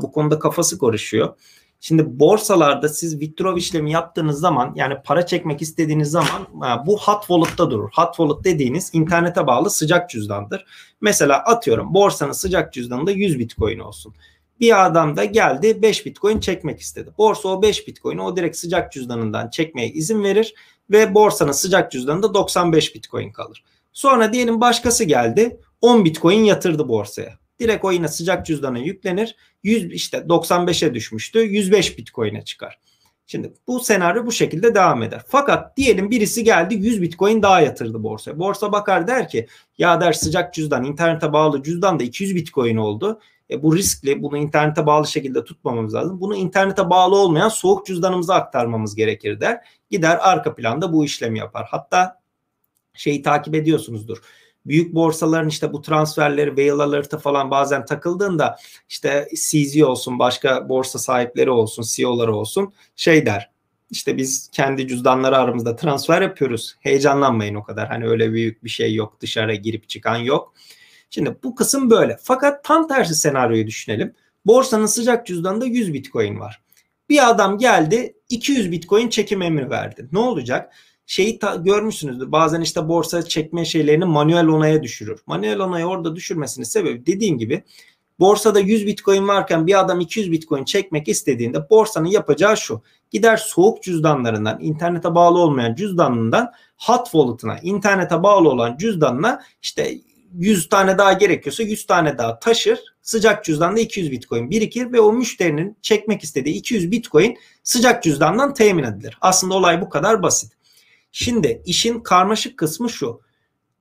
bu konuda kafası karışıyor. Şimdi borsalarda siz withdraw işlemi yaptığınız zaman yani para çekmek istediğiniz zaman bu hot wallet'ta durur. Hot wallet dediğiniz internete bağlı sıcak cüzdandır. Mesela atıyorum borsanın sıcak cüzdanında 100 bitcoin olsun. Bir adam da geldi 5 bitcoin çekmek istedi. Borsa o 5 bitcoin'i o direkt sıcak cüzdanından çekmeye izin verir ve borsanın sıcak cüzdanında 95 bitcoin kalır. Sonra diyelim başkası geldi 10 bitcoin yatırdı borsaya. Direkt o yine sıcak cüzdana yüklenir. 100 işte 95'e düşmüştü. 105 Bitcoin'e çıkar. Şimdi bu senaryo bu şekilde devam eder. Fakat diyelim birisi geldi 100 Bitcoin daha yatırdı borsaya. Borsa bakar der ki ya der sıcak cüzdan internete bağlı cüzdan da 200 Bitcoin oldu. E bu riskli bunu internete bağlı şekilde tutmamamız lazım. Bunu internete bağlı olmayan soğuk cüzdanımıza aktarmamız gerekir der. Gider arka planda bu işlemi yapar. Hatta şeyi takip ediyorsunuzdur büyük borsaların işte bu transferleri, whale alert'ı falan bazen takıldığında işte CZ olsun, başka borsa sahipleri olsun, CEO'ları olsun şey der. İşte biz kendi cüzdanları aramızda transfer yapıyoruz. Heyecanlanmayın o kadar. Hani öyle büyük bir şey yok. Dışarı girip çıkan yok. Şimdi bu kısım böyle. Fakat tam tersi senaryoyu düşünelim. Borsanın sıcak cüzdanında 100 Bitcoin var. Bir adam geldi 200 Bitcoin çekim emri verdi. Ne olacak? şeyi ta- görmüşsünüzdür. Bazen işte borsa çekme şeylerini manuel onaya düşürür. Manuel onaya orada düşürmesinin sebebi dediğim gibi borsada 100 bitcoin varken bir adam 200 bitcoin çekmek istediğinde borsanın yapacağı şu. Gider soğuk cüzdanlarından, internete bağlı olmayan cüzdanından hot wallet'ına, internete bağlı olan cüzdanına işte 100 tane daha gerekiyorsa 100 tane daha taşır. Sıcak cüzdanda 200 bitcoin birikir ve o müşterinin çekmek istediği 200 bitcoin sıcak cüzdandan temin edilir. Aslında olay bu kadar basit. Şimdi işin karmaşık kısmı şu.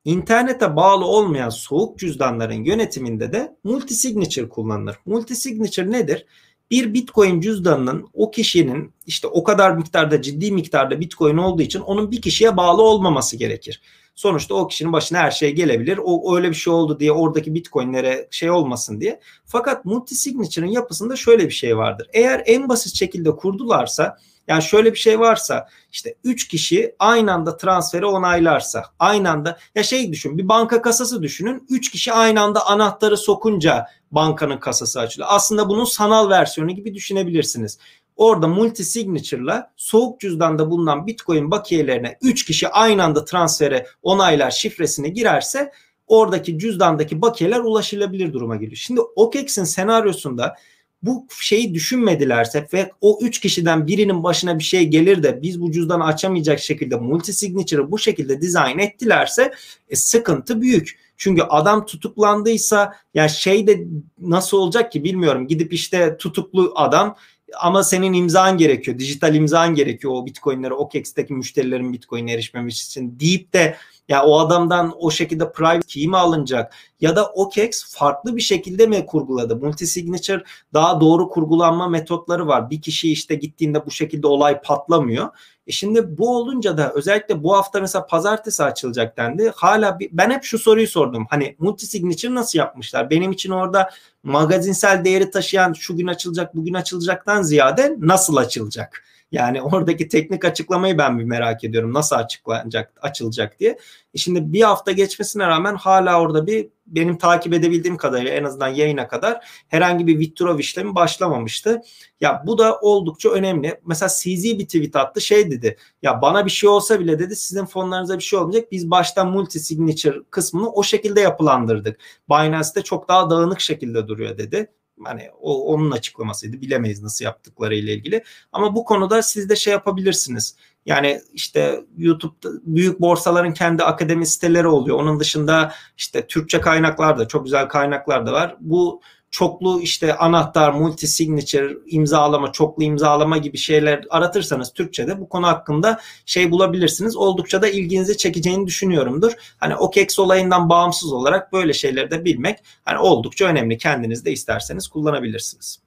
İnternete bağlı olmayan soğuk cüzdanların yönetiminde de multisignature kullanılır. Multisignature nedir? Bir Bitcoin cüzdanının o kişinin işte o kadar miktarda ciddi miktarda Bitcoin olduğu için onun bir kişiye bağlı olmaması gerekir. Sonuçta o kişinin başına her şey gelebilir. O öyle bir şey oldu diye oradaki Bitcoin'lere şey olmasın diye. Fakat multisignature'ın yapısında şöyle bir şey vardır. Eğer en basit şekilde kurdularsa yani şöyle bir şey varsa işte 3 kişi aynı anda transferi onaylarsa aynı anda ya şey düşün bir banka kasası düşünün 3 kişi aynı anda anahtarı sokunca bankanın kasası açılıyor. Aslında bunun sanal versiyonu gibi düşünebilirsiniz. Orada multi signature'la soğuk cüzdanda bulunan Bitcoin bakiyelerine 3 kişi aynı anda transfere onaylar şifresini girerse oradaki cüzdandaki bakiyeler ulaşılabilir duruma geliyor. Şimdi OKEX'in senaryosunda bu şeyi düşünmedilerse ve o üç kişiden birinin başına bir şey gelir de biz bu cüzdanı açamayacak şekilde multi signature'ı bu şekilde dizayn ettilerse e, sıkıntı büyük. Çünkü adam tutuklandıysa ya şey de nasıl olacak ki bilmiyorum. Gidip işte tutuklu adam ama senin imzan gerekiyor. Dijital imzan gerekiyor o bitcoinlere OKEX'teki müşterilerin bitcoin'e erişmemesi için deyip de ya o adamdan o şekilde private key mi alınacak? Ya da OKEX farklı bir şekilde mi kurguladı? Multisignature daha doğru kurgulanma metotları var. Bir kişi işte gittiğinde bu şekilde olay patlamıyor. E şimdi bu olunca da özellikle bu hafta mesela pazartesi açılacak dendi. Hala bir, ben hep şu soruyu sordum. Hani multisignature nasıl yapmışlar? Benim için orada magazinsel değeri taşıyan şu gün açılacak, bugün açılacaktan ziyade nasıl açılacak? Yani oradaki teknik açıklamayı ben bir merak ediyorum. Nasıl açıklanacak, açılacak diye. E şimdi bir hafta geçmesine rağmen hala orada bir benim takip edebildiğim kadarıyla en azından yayına kadar herhangi bir withdraw işlemi başlamamıştı. Ya bu da oldukça önemli. Mesela CZ bir tweet attı şey dedi. Ya bana bir şey olsa bile dedi sizin fonlarınıza bir şey olmayacak. Biz baştan multi signature kısmını o şekilde yapılandırdık. Binance'de çok daha dağınık şekilde duruyor dedi. Hani o onun açıklamasıydı. Bilemeyiz nasıl yaptıkları ile ilgili. Ama bu konuda siz de şey yapabilirsiniz. Yani işte YouTube'da büyük borsaların kendi akademi siteleri oluyor. Onun dışında işte Türkçe kaynaklar da çok güzel kaynaklar da var. Bu çoklu işte anahtar, multi signature, imzalama, çoklu imzalama gibi şeyler aratırsanız Türkçe'de bu konu hakkında şey bulabilirsiniz. Oldukça da ilginizi çekeceğini düşünüyorumdur. Hani OKEX olayından bağımsız olarak böyle şeyleri de bilmek hani oldukça önemli. Kendiniz de isterseniz kullanabilirsiniz.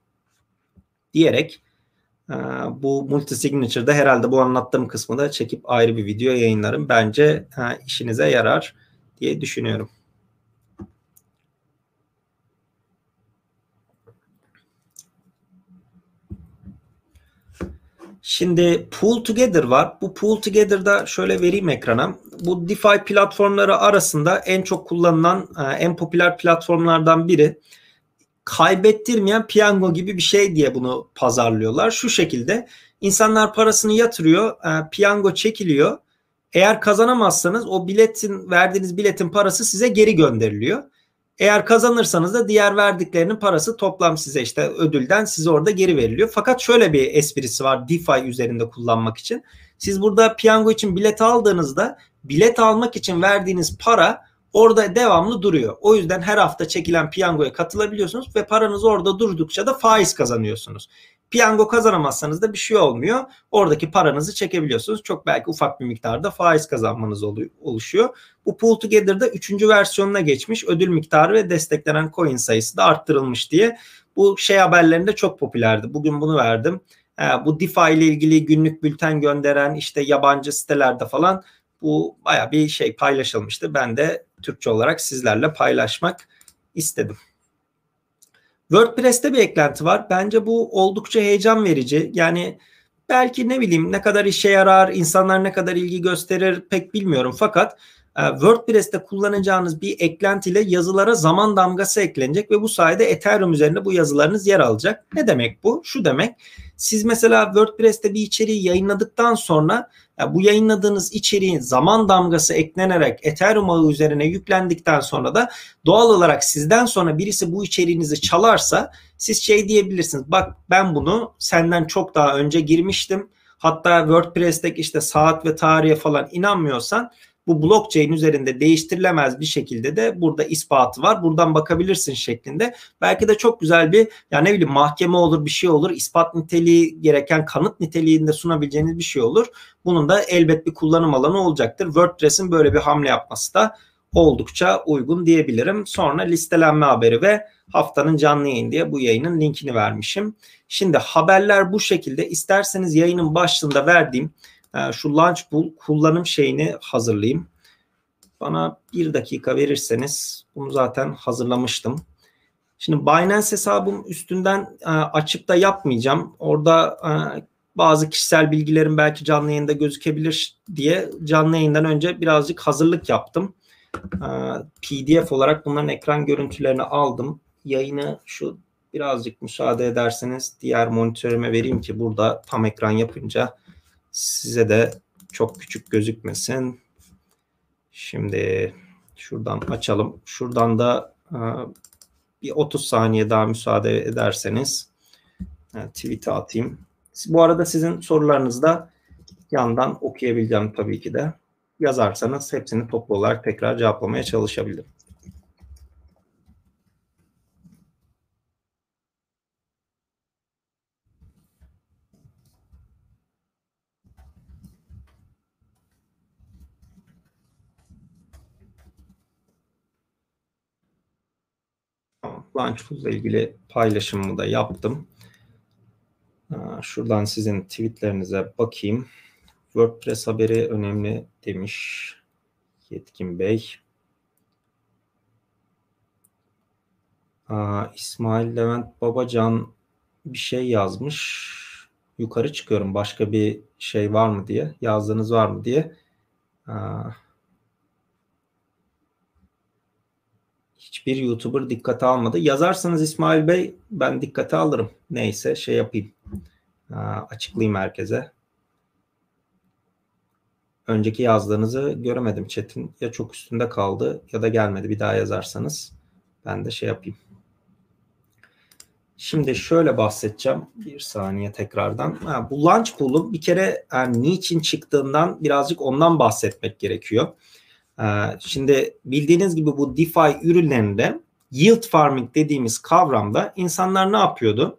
Diyerek e, bu multi signature'da herhalde bu anlattığım kısmı da çekip ayrı bir video yayınlarım. Bence işinize yarar diye düşünüyorum. Şimdi Pool Together var. Bu Pool Together'da şöyle vereyim ekrana. bu DeFi platformları arasında en çok kullanılan, e, en popüler platformlardan biri. Kaybettirmeyen piyango gibi bir şey diye bunu pazarlıyorlar. Şu şekilde insanlar parasını yatırıyor, e, piyango çekiliyor. Eğer kazanamazsanız o biletin verdiğiniz biletin parası size geri gönderiliyor. Eğer kazanırsanız da diğer verdiklerinin parası toplam size işte ödülden size orada geri veriliyor. Fakat şöyle bir esprisi var DeFi üzerinde kullanmak için. Siz burada piyango için bilet aldığınızda bilet almak için verdiğiniz para orada devamlı duruyor. O yüzden her hafta çekilen piyangoya katılabiliyorsunuz ve paranız orada durdukça da faiz kazanıyorsunuz. Piyango kazanamazsanız da bir şey olmuyor. Oradaki paranızı çekebiliyorsunuz. Çok belki ufak bir miktarda faiz kazanmanız oluşuyor. Bu Pool Together'da 3. versiyonuna geçmiş. Ödül miktarı ve desteklenen coin sayısı da arttırılmış diye. Bu şey haberlerinde çok popülerdi. Bugün bunu verdim. Bu DeFi ile ilgili günlük bülten gönderen işte yabancı sitelerde falan bu baya bir şey paylaşılmıştı. Ben de Türkçe olarak sizlerle paylaşmak istedim. WordPress'te bir eklenti var. Bence bu oldukça heyecan verici. Yani belki ne bileyim ne kadar işe yarar, insanlar ne kadar ilgi gösterir pek bilmiyorum. Fakat e, WordPress'te kullanacağınız bir eklentiyle yazılara zaman damgası eklenecek ve bu sayede Ethereum üzerinde bu yazılarınız yer alacak. Ne demek bu? Şu demek. Siz mesela WordPress'te bir içeriği yayınladıktan sonra bu yayınladığınız içeriğin zaman damgası eklenerek Ethereum ağı üzerine yüklendikten sonra da doğal olarak sizden sonra birisi bu içeriğinizi çalarsa siz şey diyebilirsiniz. Bak ben bunu senden çok daha önce girmiştim. Hatta WordPress'teki işte saat ve tarihe falan inanmıyorsan bu blockchain üzerinde değiştirilemez bir şekilde de burada ispatı var. Buradan bakabilirsin şeklinde. Belki de çok güzel bir yani ne bileyim mahkeme olur bir şey olur. ispat niteliği gereken kanıt niteliğinde sunabileceğiniz bir şey olur. Bunun da elbet bir kullanım alanı olacaktır. WordPress'in böyle bir hamle yapması da oldukça uygun diyebilirim. Sonra listelenme haberi ve haftanın canlı yayın diye bu yayının linkini vermişim. Şimdi haberler bu şekilde. İsterseniz yayının başlığında verdiğim ee, şu Launchpool kullanım şeyini hazırlayayım. Bana bir dakika verirseniz bunu zaten hazırlamıştım. Şimdi Binance hesabım üstünden e, açıp da yapmayacağım. Orada e, bazı kişisel bilgilerim belki canlı yayında gözükebilir diye canlı yayından önce birazcık hazırlık yaptım. E, PDF olarak bunların ekran görüntülerini aldım. Yayını şu birazcık müsaade ederseniz diğer monitörüme vereyim ki burada tam ekran yapınca size de çok küçük gözükmesin. Şimdi şuradan açalım. Şuradan da e, bir 30 saniye daha müsaade ederseniz e, tweet'e atayım. Bu arada sizin sorularınızı da yandan okuyabileceğim tabii ki de. Yazarsanız hepsini toplu olarak tekrar cevaplamaya çalışabilirim. Launchpool ile ilgili paylaşımımı da yaptım. Şuradan sizin tweetlerinize bakayım. WordPress haberi önemli demiş Yetkin Bey. Aa, İsmail Levent Babacan bir şey yazmış. Yukarı çıkıyorum başka bir şey var mı diye. Yazdığınız var mı diye. Aa, hiçbir YouTuber dikkate almadı. Yazarsanız İsmail Bey ben dikkate alırım. Neyse şey yapayım. açıklayayım herkese. Önceki yazdığınızı göremedim chat'in. Ya çok üstünde kaldı ya da gelmedi. Bir daha yazarsanız ben de şey yapayım. Şimdi şöyle bahsedeceğim. Bir saniye tekrardan. Ha, bu launch pool'u bir kere yani niçin çıktığından birazcık ondan bahsetmek gerekiyor. Ee, şimdi bildiğiniz gibi bu DeFi ürünlerinde yield farming dediğimiz kavramda insanlar ne yapıyordu?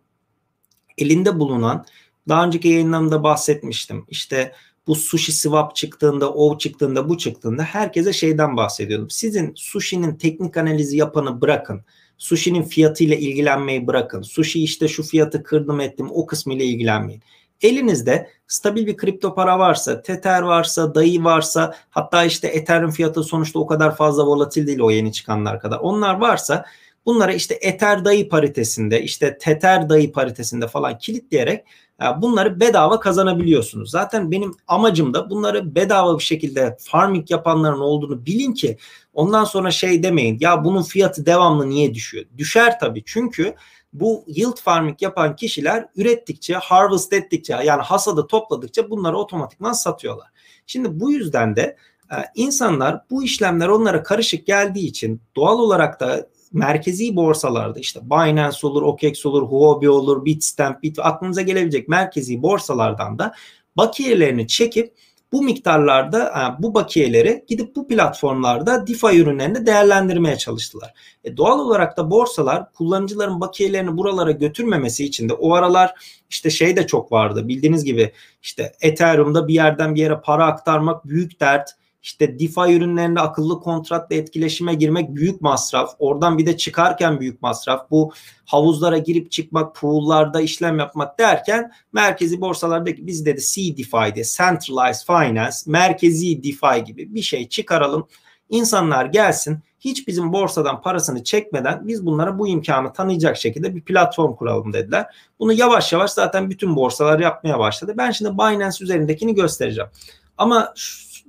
Elinde bulunan daha önceki yayınlarımda bahsetmiştim. İşte bu sushi swap çıktığında, o çıktığında, bu çıktığında herkese şeyden bahsediyordum. Sizin sushi'nin teknik analizi yapanı bırakın. Sushi'nin fiyatıyla ilgilenmeyi bırakın. Sushi işte şu fiyatı kırdım ettim o kısmı ile ilgilenmeyin. Elinizde stabil bir kripto para varsa, Tether varsa, DAI varsa hatta işte Ethereum fiyatı sonuçta o kadar fazla volatil değil o yeni çıkanlar kadar. Onlar varsa bunları işte Ether dayı paritesinde işte Tether dayı paritesinde falan kilitleyerek e, bunları bedava kazanabiliyorsunuz. Zaten benim amacım da bunları bedava bir şekilde farming yapanların olduğunu bilin ki ondan sonra şey demeyin ya bunun fiyatı devamlı niye düşüyor? Düşer tabii çünkü bu yield farming yapan kişiler ürettikçe, harvest ettikçe yani hasadı topladıkça bunları otomatikman satıyorlar. Şimdi bu yüzden de e, insanlar bu işlemler onlara karışık geldiği için doğal olarak da merkezi borsalarda işte Binance olur, OKEX olur, Huobi olur, Bitstamp, Bit aklınıza gelebilecek merkezi borsalardan da bakiyelerini çekip bu miktarlarda bu bakiyeleri gidip bu platformlarda DeFi ürünlerini değerlendirmeye çalıştılar. E doğal olarak da borsalar kullanıcıların bakiyelerini buralara götürmemesi için de o aralar işte şey de çok vardı. Bildiğiniz gibi işte Ethereum'da bir yerden bir yere para aktarmak büyük dert işte DeFi ürünlerinde akıllı kontratla etkileşime girmek büyük masraf. Oradan bir de çıkarken büyük masraf. Bu havuzlara girip çıkmak, pool'larda işlem yapmak derken merkezi borsalardaki biz dedi CDFI Centralized Finance, merkezi DeFi gibi bir şey çıkaralım. İnsanlar gelsin hiç bizim borsadan parasını çekmeden biz bunlara bu imkanı tanıyacak şekilde bir platform kuralım dediler. Bunu yavaş yavaş zaten bütün borsalar yapmaya başladı. Ben şimdi Binance üzerindekini göstereceğim. Ama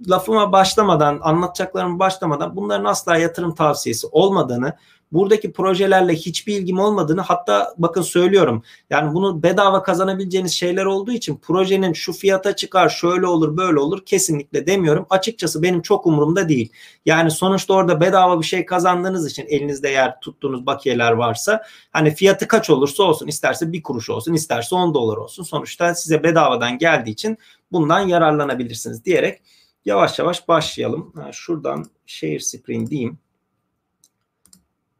lafıma başlamadan, anlatacaklarımı başlamadan bunların asla yatırım tavsiyesi olmadığını, buradaki projelerle hiçbir ilgim olmadığını hatta bakın söylüyorum. Yani bunu bedava kazanabileceğiniz şeyler olduğu için projenin şu fiyata çıkar, şöyle olur, böyle olur kesinlikle demiyorum. Açıkçası benim çok umurumda değil. Yani sonuçta orada bedava bir şey kazandığınız için elinizde yer tuttuğunuz bakiyeler varsa hani fiyatı kaç olursa olsun isterse bir kuruş olsun isterse 10 dolar olsun sonuçta size bedavadan geldiği için bundan yararlanabilirsiniz diyerek yavaş yavaş başlayalım. Ha, şuradan share screen diyeyim.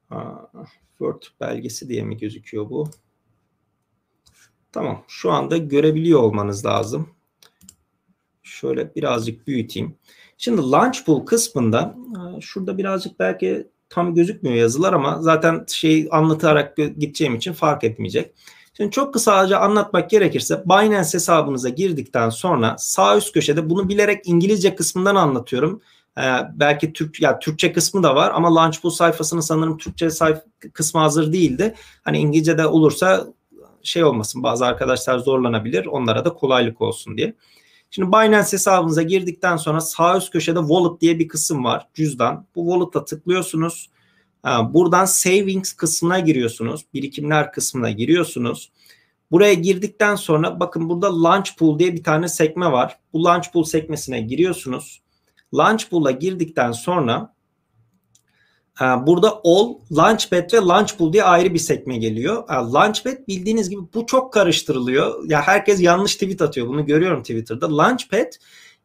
Ha, Word belgesi diye mi gözüküyor bu? Tamam. Şu anda görebiliyor olmanız lazım. Şöyle birazcık büyüteyim. Şimdi Launch Pool kısmında şurada birazcık belki tam gözükmüyor yazılar ama zaten şey anlatarak gideceğim için fark etmeyecek. Şimdi çok kısaca anlatmak gerekirse Binance hesabınıza girdikten sonra sağ üst köşede bunu bilerek İngilizce kısmından anlatıyorum. Ee, belki Türk ya Türkçe kısmı da var ama Launchpool sayfasının sanırım Türkçe sayfa kısmı hazır değildi. Hani İngilizce de olursa şey olmasın bazı arkadaşlar zorlanabilir. Onlara da kolaylık olsun diye. Şimdi Binance hesabınıza girdikten sonra sağ üst köşede wallet diye bir kısım var. Cüzdan. Bu wallet'a tıklıyorsunuz. Buradan savings kısmına giriyorsunuz. Birikimler kısmına giriyorsunuz. Buraya girdikten sonra bakın burada launch pool diye bir tane sekme var. Bu launch pool sekmesine giriyorsunuz. Launch pool'a girdikten sonra burada all, launchpad ve launch pool diye ayrı bir sekme geliyor. Launchpad bildiğiniz gibi bu çok karıştırılıyor. Ya herkes yanlış tweet atıyor. Bunu görüyorum Twitter'da. Launchpad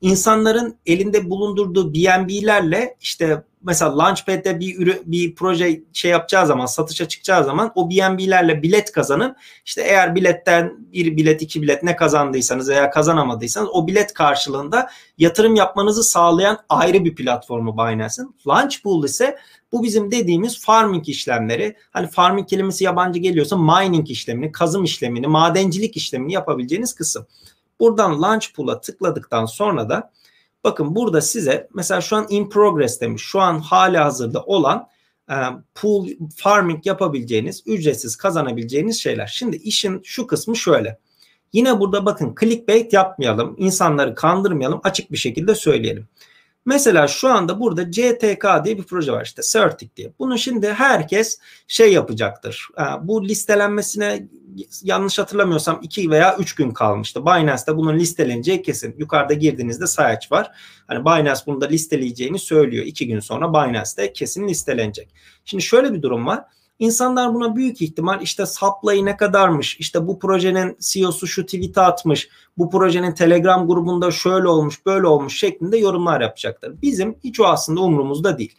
insanların elinde bulundurduğu BNB'lerle işte mesela Launchpad'de bir ürü, bir proje şey yapacağı zaman satışa çıkacağı zaman o BNB'lerle bilet kazanıp işte eğer biletten bir bilet iki bilet ne kazandıysanız veya kazanamadıysanız o bilet karşılığında yatırım yapmanızı sağlayan ayrı bir platformu Binance'ın. Launchpool ise bu bizim dediğimiz farming işlemleri. Hani farming kelimesi yabancı geliyorsa mining işlemini, kazım işlemini, madencilik işlemini yapabileceğiniz kısım. Buradan launch pool'a tıkladıktan sonra da bakın burada size mesela şu an in progress demiş. Şu an hala hazırda olan e, pool farming yapabileceğiniz, ücretsiz kazanabileceğiniz şeyler. Şimdi işin şu kısmı şöyle. Yine burada bakın clickbait yapmayalım, insanları kandırmayalım, açık bir şekilde söyleyelim. Mesela şu anda burada CTK diye bir proje var işte Certic diye. Bunu şimdi herkes şey yapacaktır. E, bu listelenmesine yanlış hatırlamıyorsam 2 veya 3 gün kalmıştı. Binance'da bunun listeleneceği kesin. Yukarıda girdiğinizde sayaç var. Hani Binance bunu da listeleyeceğini söylüyor. 2 gün sonra Binance'de kesin listelenecek. Şimdi şöyle bir durum var. İnsanlar buna büyük ihtimal işte supply ne kadarmış, işte bu projenin CEO'su şu tweet'i atmış, bu projenin Telegram grubunda şöyle olmuş, böyle olmuş şeklinde yorumlar yapacaktır. Bizim hiç o aslında umurumuzda değil.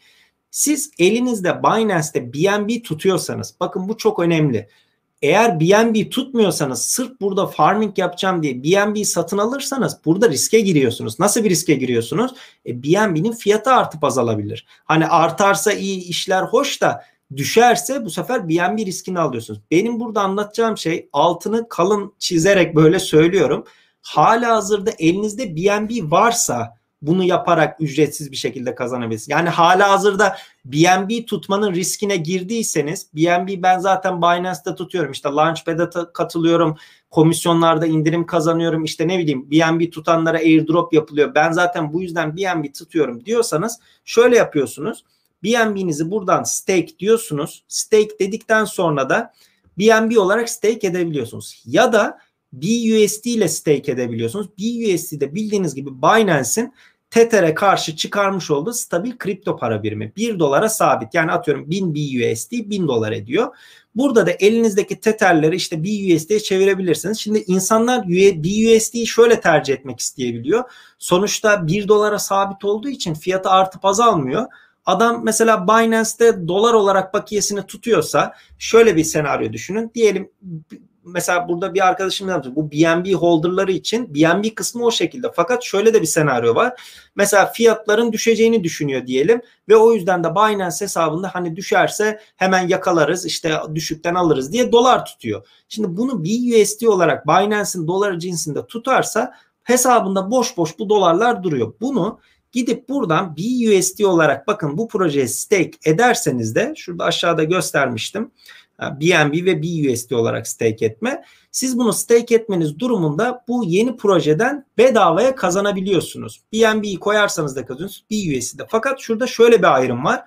Siz elinizde Binance'te BNB tutuyorsanız, bakın bu çok önemli eğer BNB tutmuyorsanız sırf burada farming yapacağım diye BNB satın alırsanız burada riske giriyorsunuz. Nasıl bir riske giriyorsunuz? E, BNB'nin fiyatı artıp azalabilir. Hani artarsa iyi işler hoş da düşerse bu sefer BNB riskini alıyorsunuz. Benim burada anlatacağım şey altını kalın çizerek böyle söylüyorum. Hala hazırda elinizde BNB varsa bunu yaparak ücretsiz bir şekilde kazanabilirsiniz. Yani hala hazırda BNB tutmanın riskine girdiyseniz BNB ben zaten Binance'da tutuyorum işte Launchpad'a katılıyorum komisyonlarda indirim kazanıyorum işte ne bileyim BNB tutanlara airdrop yapılıyor ben zaten bu yüzden BNB tutuyorum diyorsanız şöyle yapıyorsunuz BNB'nizi buradan stake diyorsunuz stake dedikten sonra da BNB olarak stake edebiliyorsunuz ya da BUSD ile stake edebiliyorsunuz. BUSD de bildiğiniz gibi Binance'in Tether'e karşı çıkarmış olduğu stabil kripto para birimi. 1 dolara sabit. Yani atıyorum 1000 BUSD 1000 dolar ediyor. Burada da elinizdeki Tether'leri işte BUSD'ye çevirebilirsiniz. Şimdi insanlar BUSD'yi şöyle tercih etmek isteyebiliyor. Sonuçta 1 dolara sabit olduğu için fiyatı artıp azalmıyor. Adam mesela Binance'te dolar olarak bakiyesini tutuyorsa şöyle bir senaryo düşünün. Diyelim mesela burada bir arkadaşım yaptı. Bu BNB holderları için BNB kısmı o şekilde. Fakat şöyle de bir senaryo var. Mesela fiyatların düşeceğini düşünüyor diyelim ve o yüzden de Binance hesabında hani düşerse hemen yakalarız işte düşükten alırız diye dolar tutuyor. Şimdi bunu BUSD olarak Binance'in dolar cinsinde tutarsa hesabında boş boş bu dolarlar duruyor. Bunu gidip buradan BUSD olarak bakın bu projeye stake ederseniz de şurada aşağıda göstermiştim. BNB ve BUSD olarak stake etme. Siz bunu stake etmeniz durumunda bu yeni projeden bedavaya kazanabiliyorsunuz. BNB'yi koyarsanız da kazanıyorsunuz. BUSD de. Fakat şurada şöyle bir ayrım var.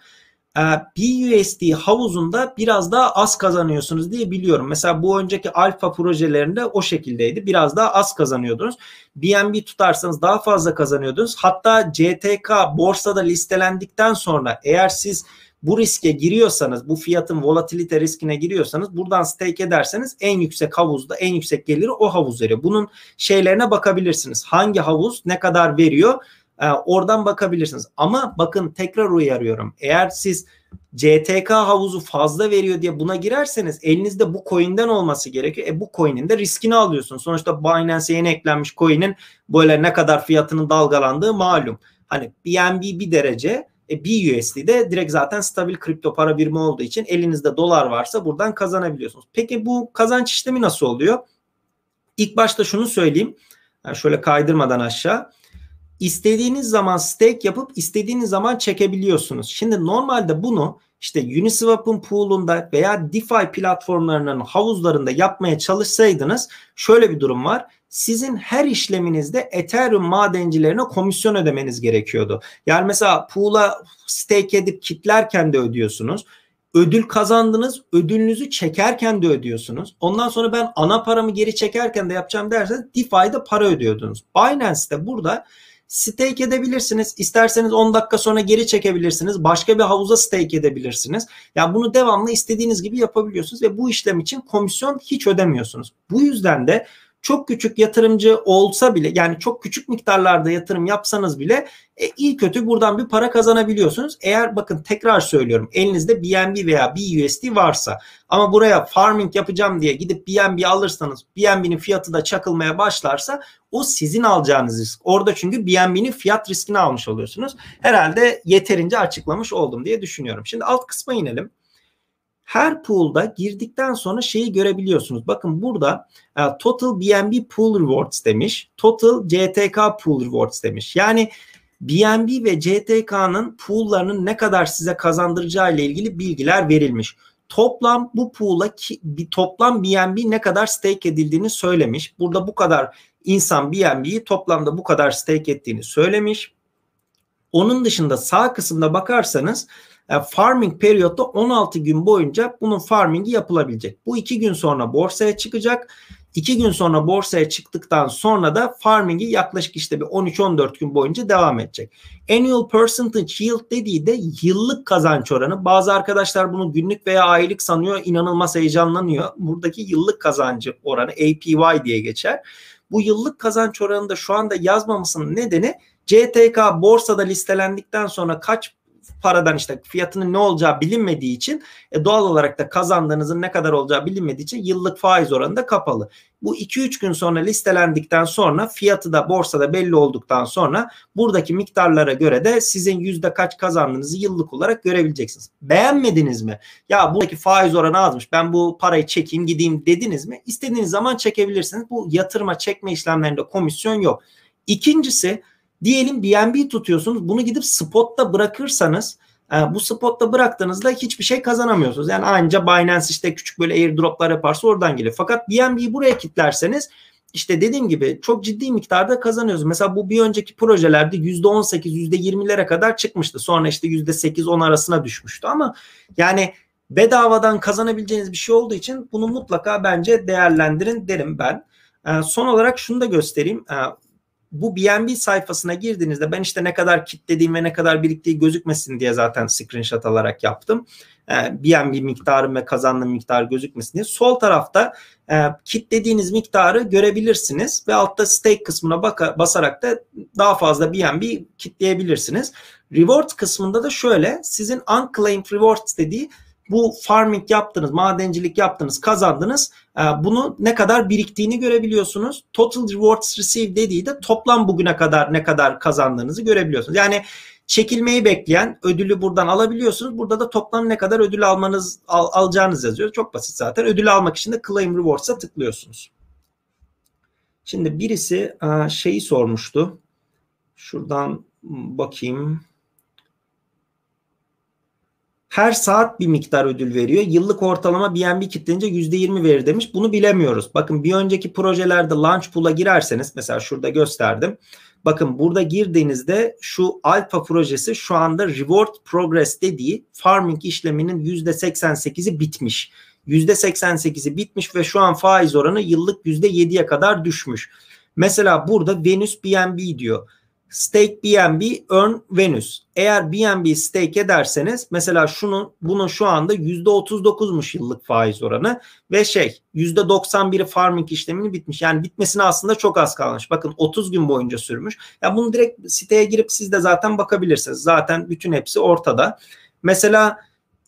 Ee, BUSD havuzunda biraz daha az kazanıyorsunuz diye biliyorum. Mesela bu önceki alfa projelerinde o şekildeydi. Biraz daha az kazanıyordunuz. BNB tutarsanız daha fazla kazanıyordunuz. Hatta CTK borsada listelendikten sonra eğer siz bu riske giriyorsanız, bu fiyatın volatilite riskine giriyorsanız buradan stake ederseniz en yüksek havuzda en yüksek geliri o havuz veriyor. Bunun şeylerine bakabilirsiniz. Hangi havuz ne kadar veriyor? Ee, oradan bakabilirsiniz. Ama bakın tekrar uyarıyorum. Eğer siz CTK havuzu fazla veriyor diye buna girerseniz elinizde bu coin'den olması gerekiyor. E bu coin'in de riskini alıyorsunuz. Sonuçta Binance'e yeni eklenmiş coin'in böyle ne kadar fiyatının dalgalandığı malum. Hani BNB bir derece e, BUSD de direkt zaten stabil kripto para birimi olduğu için elinizde dolar varsa buradan kazanabiliyorsunuz. Peki bu kazanç işlemi nasıl oluyor? İlk başta şunu söyleyeyim. Yani şöyle kaydırmadan aşağı. İstediğiniz zaman stake yapıp istediğiniz zaman çekebiliyorsunuz. Şimdi normalde bunu işte Uniswap'ın pool'unda veya DeFi platformlarının havuzlarında yapmaya çalışsaydınız şöyle bir durum var sizin her işleminizde Ethereum madencilerine komisyon ödemeniz gerekiyordu. Yani mesela pool'a stake edip kitlerken de ödüyorsunuz. Ödül kazandınız, ödülünüzü çekerken de ödüyorsunuz. Ondan sonra ben ana paramı geri çekerken de yapacağım derseniz DeFi'de para ödüyordunuz. Binance'de burada stake edebilirsiniz. İsterseniz 10 dakika sonra geri çekebilirsiniz. Başka bir havuza stake edebilirsiniz. Yani bunu devamlı istediğiniz gibi yapabiliyorsunuz ve bu işlem için komisyon hiç ödemiyorsunuz. Bu yüzden de çok küçük yatırımcı olsa bile yani çok küçük miktarlarda yatırım yapsanız bile e, iyi kötü buradan bir para kazanabiliyorsunuz. Eğer bakın tekrar söylüyorum elinizde BNB veya BUSD varsa ama buraya farming yapacağım diye gidip BNB alırsanız BNB'nin fiyatı da çakılmaya başlarsa o sizin alacağınız risk. Orada çünkü BNB'nin fiyat riskini almış oluyorsunuz. Herhalde yeterince açıklamış oldum diye düşünüyorum. Şimdi alt kısma inelim her pool'da girdikten sonra şeyi görebiliyorsunuz. Bakın burada e, total BNB pool rewards demiş. Total CTK pool rewards demiş. Yani BNB ve CTK'nın pool'larının ne kadar size kazandıracağı ile ilgili bilgiler verilmiş. Toplam bu pool'a bir toplam BNB ne kadar stake edildiğini söylemiş. Burada bu kadar insan BNB'yi toplamda bu kadar stake ettiğini söylemiş. Onun dışında sağ kısımda bakarsanız farming periyotta 16 gün boyunca bunun farmingi yapılabilecek. Bu iki gün sonra borsaya çıkacak. İki gün sonra borsaya çıktıktan sonra da farmingi yaklaşık işte bir 13-14 gün boyunca devam edecek. Annual percentage yield dediği de yıllık kazanç oranı. Bazı arkadaşlar bunu günlük veya aylık sanıyor. inanılmaz heyecanlanıyor. Buradaki yıllık kazancı oranı APY diye geçer. Bu yıllık kazanç oranını da şu anda yazmamasının nedeni CTK borsada listelendikten sonra kaç paradan işte fiyatının ne olacağı bilinmediği için e, doğal olarak da kazandığınızın ne kadar olacağı bilinmediği için yıllık faiz oranı da kapalı. Bu 2-3 gün sonra listelendikten sonra fiyatı da borsada belli olduktan sonra buradaki miktarlara göre de sizin yüzde kaç kazandığınızı yıllık olarak görebileceksiniz. Beğenmediniz mi? Ya buradaki faiz oranı azmış ben bu parayı çekeyim gideyim dediniz mi? İstediğiniz zaman çekebilirsiniz. Bu yatırma çekme işlemlerinde komisyon yok. İkincisi Diyelim BNB tutuyorsunuz. Bunu gidip spotta bırakırsanız e, bu spotta bıraktığınızda hiçbir şey kazanamıyorsunuz. Yani anca Binance işte küçük böyle airdroplar yaparsa oradan geliyor. Fakat BNB'yi buraya kilitlerseniz işte dediğim gibi çok ciddi miktarda kazanıyoruz. Mesela bu bir önceki projelerde %18, %20'lere kadar çıkmıştı. Sonra işte %8-10 arasına düşmüştü ama yani bedavadan kazanabileceğiniz bir şey olduğu için bunu mutlaka bence değerlendirin derim ben. Ee, son olarak şunu da göstereyim. Bu BNB sayfasına girdiğinizde ben işte ne kadar kitlediğim ve ne kadar biriktiği gözükmesin diye zaten screenshot alarak yaptım. BNB ee, miktarı ve kazandığım miktar gözükmesin diye. Sol tarafta e, kitlediğiniz miktarı görebilirsiniz ve altta stake kısmına baka, basarak da daha fazla BNB kitleyebilirsiniz. Reward kısmında da şöyle sizin unclaimed rewards dediği bu farming yaptınız, madencilik yaptınız, kazandınız. Ee, bunu ne kadar biriktiğini görebiliyorsunuz. Total rewards received dediği de toplam bugüne kadar ne kadar kazandığınızı görebiliyorsunuz. Yani çekilmeyi bekleyen ödülü buradan alabiliyorsunuz. Burada da toplam ne kadar ödül almanız al, alacağınız yazıyor. Çok basit zaten. Ödül almak için de claim rewards'a tıklıyorsunuz. Şimdi birisi e, şeyi sormuştu. Şuradan bakayım her saat bir miktar ödül veriyor. Yıllık ortalama BNB kitlenince %20 verir demiş. Bunu bilemiyoruz. Bakın bir önceki projelerde Launch Pool'a girerseniz mesela şurada gösterdim. Bakın burada girdiğinizde şu alfa projesi şu anda reward progress dediği farming işleminin %88'i bitmiş. %88'i bitmiş ve şu an faiz oranı yıllık %7'ye kadar düşmüş. Mesela burada Venus BNB diyor stake BNB earn Venus. Eğer BNB stake ederseniz mesela şunu bunun şu anda %39'muş yıllık faiz oranı ve şey %91'i farming işlemini bitmiş. Yani bitmesine aslında çok az kalmış. Bakın 30 gün boyunca sürmüş. Ya bunu direkt siteye girip siz de zaten bakabilirsiniz. Zaten bütün hepsi ortada. Mesela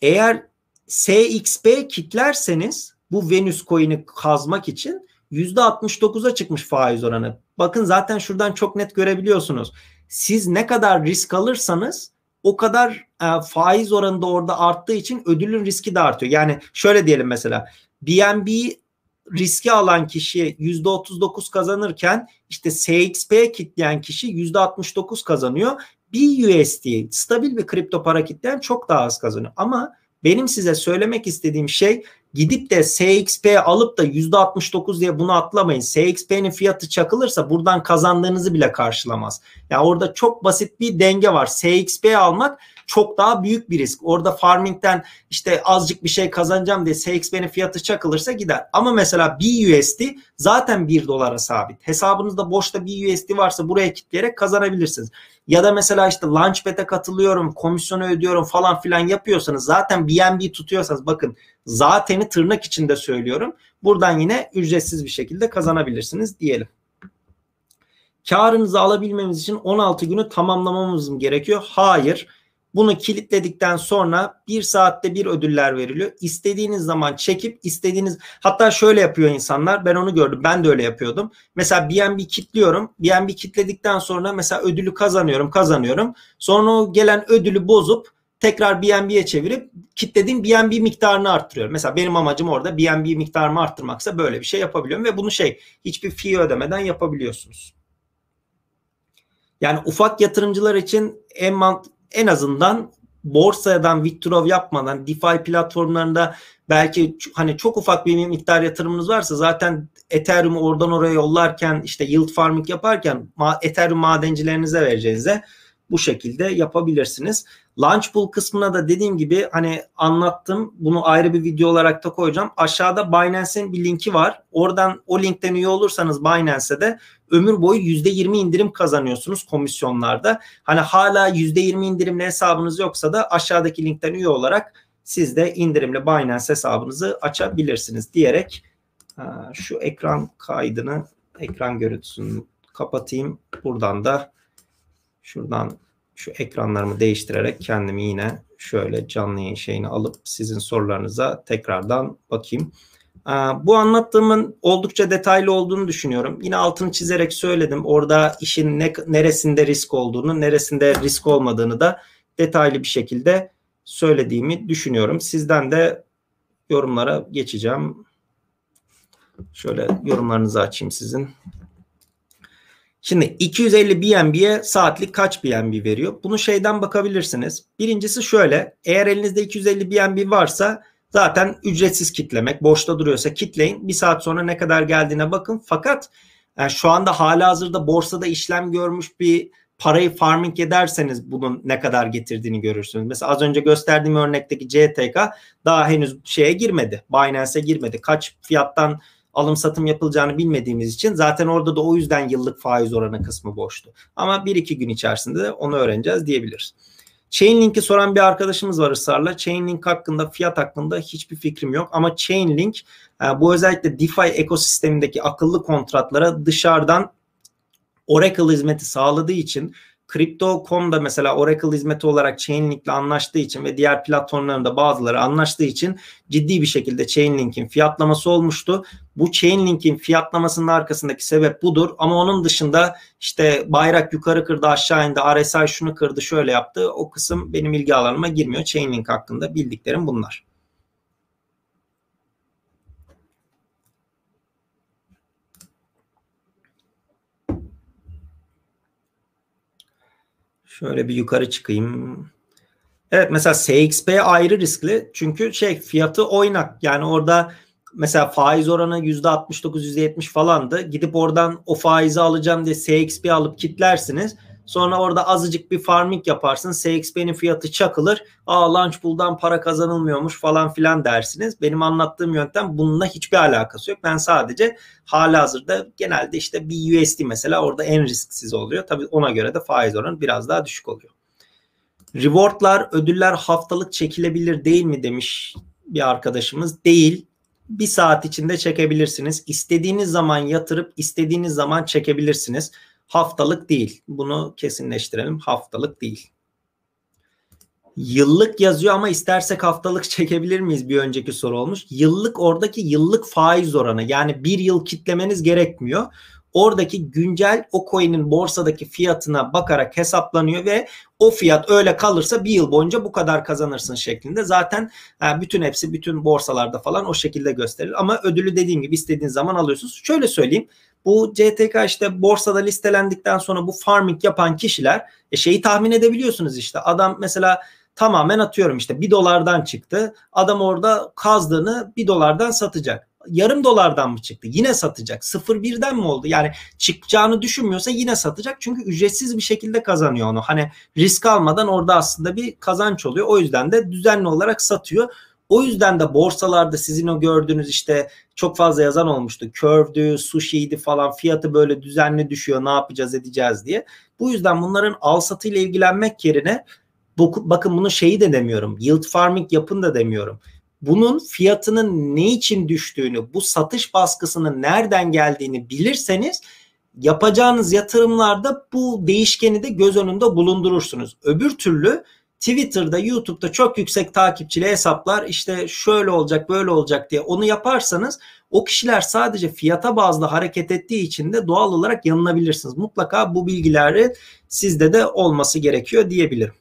eğer SXP kitlerseniz bu Venus coin'i kazmak için %69'a çıkmış faiz oranı. Bakın zaten şuradan çok net görebiliyorsunuz. Siz ne kadar risk alırsanız o kadar e, faiz oranı da orada arttığı için ödülün riski de artıyor. Yani şöyle diyelim mesela BNB riski alan kişi %39 kazanırken işte SXP kitleyen kişi %69 kazanıyor. BUSD stabil bir kripto para kitleyen çok daha az kazanıyor. Ama benim size söylemek istediğim şey gidip de SXP alıp da %69 diye bunu atlamayın. SXP'nin fiyatı çakılırsa buradan kazandığınızı bile karşılamaz. Yani orada çok basit bir denge var. SXP almak çok daha büyük bir risk. Orada farming'den işte azıcık bir şey kazanacağım diye SXP'nin fiyatı çakılırsa gider. Ama mesela BUSD zaten 1 dolara sabit. Hesabınızda boşta BUSD varsa buraya kitleyerek kazanabilirsiniz. Ya da mesela işte Launchpad'e katılıyorum, komisyonu ödüyorum falan filan yapıyorsanız zaten BNB tutuyorsanız bakın zateni tırnak içinde söylüyorum. Buradan yine ücretsiz bir şekilde kazanabilirsiniz diyelim. Karınızı alabilmemiz için 16 günü tamamlamamız mı gerekiyor? Hayır. Bunu kilitledikten sonra bir saatte bir ödüller veriliyor. İstediğiniz zaman çekip istediğiniz hatta şöyle yapıyor insanlar. Ben onu gördüm. Ben de öyle yapıyordum. Mesela BNB kilitliyorum. BNB kilitledikten sonra mesela ödülü kazanıyorum, kazanıyorum. Sonra o gelen ödülü bozup tekrar BNB'ye çevirip kitlediğim BNB miktarını arttırıyorum. Mesela benim amacım orada BNB miktarımı arttırmaksa böyle bir şey yapabiliyorum ve bunu şey hiçbir fee ödemeden yapabiliyorsunuz. Yani ufak yatırımcılar için en mant en azından borsadan withdraw yapmadan DeFi platformlarında belki hani çok ufak bir miktar yatırımınız varsa zaten Ethereum'u oradan oraya yollarken işte yield farming yaparken Ethereum madencilerinize vereceğinize bu şekilde yapabilirsiniz. Launch pool kısmına da dediğim gibi hani anlattım. Bunu ayrı bir video olarak da koyacağım. Aşağıda Binance'in bir linki var. Oradan o linkten üye olursanız Binance'e de ömür boyu %20 indirim kazanıyorsunuz komisyonlarda. Hani hala %20 indirimli hesabınız yoksa da aşağıdaki linkten üye olarak siz de indirimli Binance hesabınızı açabilirsiniz diyerek şu ekran kaydını ekran görüntüsünü kapatayım. Buradan da şuradan şu ekranlarımı değiştirerek kendimi yine şöyle canlı yayın şeyini alıp sizin sorularınıza tekrardan bakayım. Ee, bu anlattığımın oldukça detaylı olduğunu düşünüyorum. Yine altını çizerek söyledim. Orada işin ne, neresinde risk olduğunu, neresinde risk olmadığını da detaylı bir şekilde söylediğimi düşünüyorum. Sizden de yorumlara geçeceğim. Şöyle yorumlarınızı açayım sizin. Şimdi 250 BNB'ye saatlik kaç BNB veriyor? Bunu şeyden bakabilirsiniz. Birincisi şöyle. Eğer elinizde 250 BNB varsa zaten ücretsiz kitlemek. Boşta duruyorsa kitleyin. Bir saat sonra ne kadar geldiğine bakın. Fakat yani şu anda hala hazırda borsada işlem görmüş bir parayı farming ederseniz bunun ne kadar getirdiğini görürsünüz. Mesela az önce gösterdiğim örnekteki CTK daha henüz şeye girmedi. Binance'e girmedi. Kaç fiyattan alım satım yapılacağını bilmediğimiz için zaten orada da o yüzden yıllık faiz oranı kısmı boştu. Ama bir iki gün içerisinde de onu öğreneceğiz diyebiliriz. Chainlink'i soran bir arkadaşımız var ısrarla. Chainlink hakkında, fiyat hakkında hiçbir fikrim yok. Ama Chainlink e, bu özellikle DeFi ekosistemindeki akıllı kontratlara dışarıdan Oracle hizmeti sağladığı için Crypto.com'da mesela Oracle hizmeti olarak Chainlink'le anlaştığı için ve diğer platformlarında bazıları anlaştığı için ciddi bir şekilde Chainlink'in fiyatlaması olmuştu. Bu Chainlink'in fiyatlamasının arkasındaki sebep budur ama onun dışında işte bayrak yukarı kırdı aşağı indi RSI şunu kırdı şöyle yaptı o kısım benim ilgi alanıma girmiyor. Chainlink hakkında bildiklerim bunlar. Şöyle bir yukarı çıkayım. Evet mesela SXP ayrı riskli. Çünkü şey fiyatı oynak. Yani orada mesela faiz oranı %69 %70 falandı. Gidip oradan o faizi alacağım diye SXP alıp kitlersiniz. Sonra orada azıcık bir farming yaparsın. SXP'nin fiyatı çakılır. Aa Launchpool'dan para kazanılmıyormuş falan filan dersiniz. Benim anlattığım yöntem bununla hiçbir alakası yok. Ben sadece hala hazırda genelde işte bir USD mesela orada en risksiz oluyor. Tabii ona göre de faiz oranı biraz daha düşük oluyor. Rewardlar, ödüller haftalık çekilebilir değil mi demiş bir arkadaşımız. Değil. Bir saat içinde çekebilirsiniz. İstediğiniz zaman yatırıp istediğiniz zaman çekebilirsiniz. Haftalık değil. Bunu kesinleştirelim. Haftalık değil. Yıllık yazıyor ama istersek haftalık çekebilir miyiz? Bir önceki soru olmuş. Yıllık oradaki yıllık faiz oranı yani bir yıl kitlemeniz gerekmiyor oradaki güncel o coin'in borsadaki fiyatına bakarak hesaplanıyor ve o fiyat öyle kalırsa bir yıl boyunca bu kadar kazanırsın şeklinde. Zaten e, bütün hepsi bütün borsalarda falan o şekilde gösterilir. Ama ödülü dediğim gibi istediğiniz zaman alıyorsunuz. Şöyle söyleyeyim. Bu CTK işte borsada listelendikten sonra bu farming yapan kişiler e, şeyi tahmin edebiliyorsunuz işte. Adam mesela tamamen atıyorum işte bir dolardan çıktı. Adam orada kazdığını bir dolardan satacak yarım dolardan mı çıktı? Yine satacak. 0.1'den mi oldu? Yani çıkacağını düşünmüyorsa yine satacak. Çünkü ücretsiz bir şekilde kazanıyor onu. Hani risk almadan orada aslında bir kazanç oluyor. O yüzden de düzenli olarak satıyor. O yüzden de borsalarda sizin o gördüğünüz işte çok fazla yazan olmuştu. Curve'dü, sushi'ydi falan fiyatı böyle düzenli düşüyor ne yapacağız edeceğiz diye. Bu yüzden bunların al satıyla ilgilenmek yerine bakın bunu şeyi de demiyorum. Yield farming yapın da demiyorum bunun fiyatının ne için düştüğünü, bu satış baskısının nereden geldiğini bilirseniz yapacağınız yatırımlarda bu değişkeni de göz önünde bulundurursunuz. Öbür türlü Twitter'da, YouTube'da çok yüksek takipçili hesaplar işte şöyle olacak, böyle olacak diye onu yaparsanız o kişiler sadece fiyata bazlı hareket ettiği için de doğal olarak yanılabilirsiniz. Mutlaka bu bilgileri sizde de olması gerekiyor diyebilirim.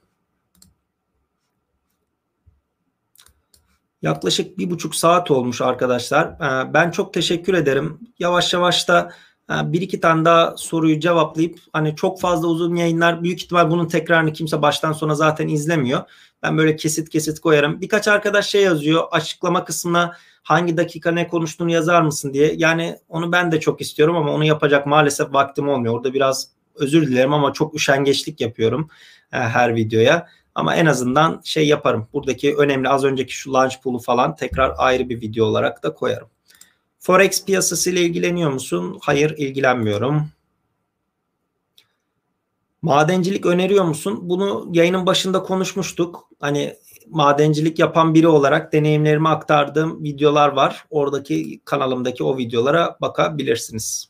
Yaklaşık bir buçuk saat olmuş arkadaşlar. Ee, ben çok teşekkür ederim. Yavaş yavaş da bir iki tane daha soruyu cevaplayıp hani çok fazla uzun yayınlar büyük ihtimal bunun tekrarını kimse baştan sona zaten izlemiyor. Ben böyle kesit kesit koyarım. Birkaç arkadaş şey yazıyor açıklama kısmına hangi dakika ne konuştuğunu yazar mısın diye. Yani onu ben de çok istiyorum ama onu yapacak maalesef vaktim olmuyor. Orada biraz özür dilerim ama çok üşengeçlik yapıyorum e, her videoya. Ama en azından şey yaparım. Buradaki önemli az önceki şu launch pool'u falan tekrar ayrı bir video olarak da koyarım. Forex piyasası ile ilgileniyor musun? Hayır ilgilenmiyorum. Madencilik öneriyor musun? Bunu yayının başında konuşmuştuk. Hani madencilik yapan biri olarak deneyimlerimi aktardığım videolar var. Oradaki kanalımdaki o videolara bakabilirsiniz.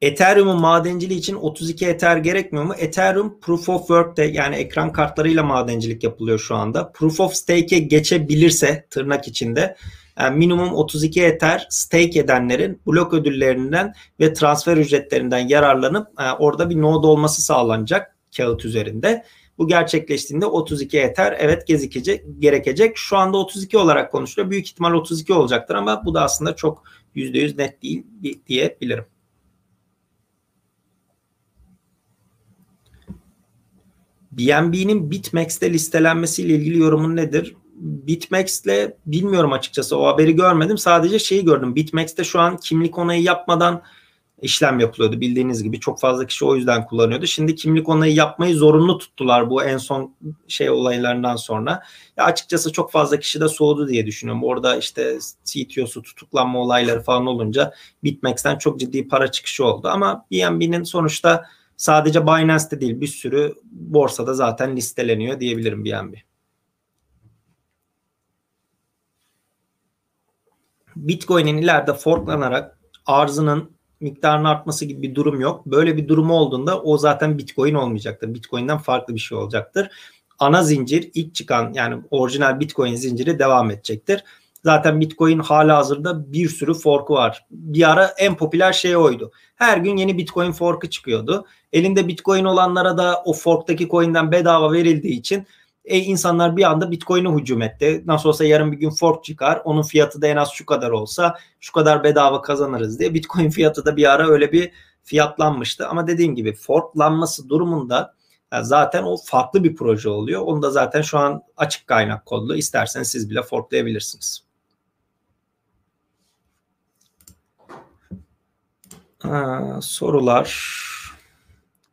Ethereum'un madenciliği için 32 Ether gerekmiyor mu? Ethereum Proof of Work'te yani ekran kartlarıyla madencilik yapılıyor şu anda. Proof of Stake'e geçebilirse tırnak içinde yani minimum 32 Ether stake edenlerin blok ödüllerinden ve transfer ücretlerinden yararlanıp e, orada bir node olması sağlanacak kağıt üzerinde. Bu gerçekleştiğinde 32 Ether evet gezikici gerekecek. Şu anda 32 olarak konuşuluyor. Büyük ihtimal 32 olacaktır ama bu da aslında çok %100 net değil diyebilirim. BNB'nin BitMEX'te listelenmesiyle ilgili yorumun nedir? BitMEX'le bilmiyorum açıkçası o haberi görmedim. Sadece şeyi gördüm. BitMEX'te şu an kimlik onayı yapmadan işlem yapılıyordu bildiğiniz gibi. Çok fazla kişi o yüzden kullanıyordu. Şimdi kimlik onayı yapmayı zorunlu tuttular bu en son şey olaylarından sonra. Ya açıkçası çok fazla kişi de soğudu diye düşünüyorum. Orada işte CTO'su tutuklanma olayları falan olunca BitMEX'ten çok ciddi para çıkışı oldu. Ama BNB'nin sonuçta sadece Binance'te değil bir sürü borsada zaten listeleniyor diyebilirim BNB. Bitcoin'in ileride forklanarak arzının miktarının artması gibi bir durum yok. Böyle bir durum olduğunda o zaten Bitcoin olmayacaktır. Bitcoin'den farklı bir şey olacaktır. Ana zincir ilk çıkan yani orijinal Bitcoin zinciri devam edecektir. Zaten Bitcoin hala hazırda bir sürü forku var. Bir ara en popüler şey oydu. Her gün yeni Bitcoin forku çıkıyordu. Elinde Bitcoin olanlara da o forktaki coin'den bedava verildiği için e, insanlar bir anda Bitcoin'e hücum etti. Nasıl olsa yarın bir gün fork çıkar. Onun fiyatı da en az şu kadar olsa şu kadar bedava kazanırız diye. Bitcoin fiyatı da bir ara öyle bir fiyatlanmıştı. Ama dediğim gibi forklanması durumunda yani zaten o farklı bir proje oluyor. Onu da zaten şu an açık kaynak kodlu. İsterseniz siz bile forklayabilirsiniz. Ha, sorular.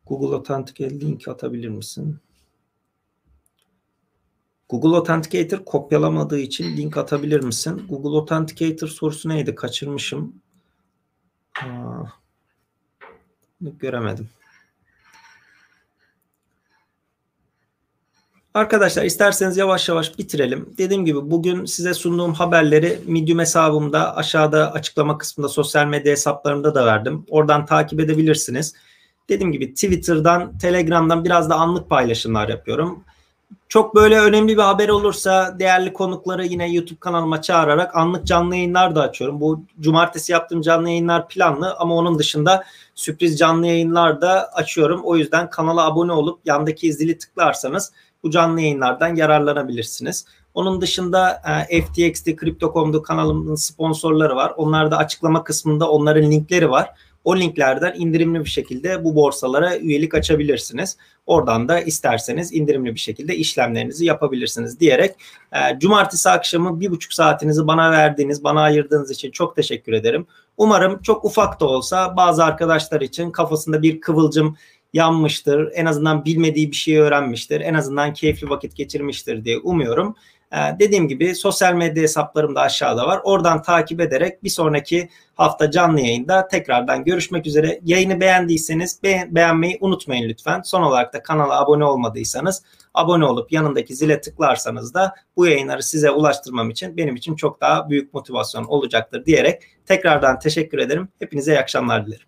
Google Authenticator link atabilir misin? Google Authenticator kopyalamadığı için link atabilir misin? Google Authenticator sorusu neydi? Kaçırmışım. Aa, göremedim. Arkadaşlar isterseniz yavaş yavaş bitirelim. Dediğim gibi bugün size sunduğum haberleri Medium hesabımda aşağıda açıklama kısmında sosyal medya hesaplarımda da verdim. Oradan takip edebilirsiniz. Dediğim gibi Twitter'dan, Telegram'dan biraz da anlık paylaşımlar yapıyorum. Çok böyle önemli bir haber olursa değerli konukları yine YouTube kanalıma çağırarak anlık canlı yayınlar da açıyorum. Bu cumartesi yaptığım canlı yayınlar planlı ama onun dışında sürpriz canlı yayınlar da açıyorum. O yüzden kanala abone olup yandaki zili tıklarsanız bu canlı yayınlardan yararlanabilirsiniz. Onun dışında e, FTX'de Crypto.com'da kanalımın sponsorları var. Onlarda açıklama kısmında onların linkleri var. O linklerden indirimli bir şekilde bu borsalara üyelik açabilirsiniz. Oradan da isterseniz indirimli bir şekilde işlemlerinizi yapabilirsiniz diyerek e, cumartesi akşamı bir buçuk saatinizi bana verdiğiniz, bana ayırdığınız için çok teşekkür ederim. Umarım çok ufak da olsa bazı arkadaşlar için kafasında bir kıvılcım yanmıştır. En azından bilmediği bir şeyi öğrenmiştir. En azından keyifli vakit geçirmiştir diye umuyorum. Ee, dediğim gibi sosyal medya hesaplarım da aşağıda var. Oradan takip ederek bir sonraki hafta canlı yayında tekrardan görüşmek üzere. Yayını beğendiyseniz be- beğenmeyi unutmayın lütfen. Son olarak da kanala abone olmadıysanız abone olup yanındaki zile tıklarsanız da bu yayınları size ulaştırmam için benim için çok daha büyük motivasyon olacaktır diyerek tekrardan teşekkür ederim. Hepinize iyi akşamlar dilerim.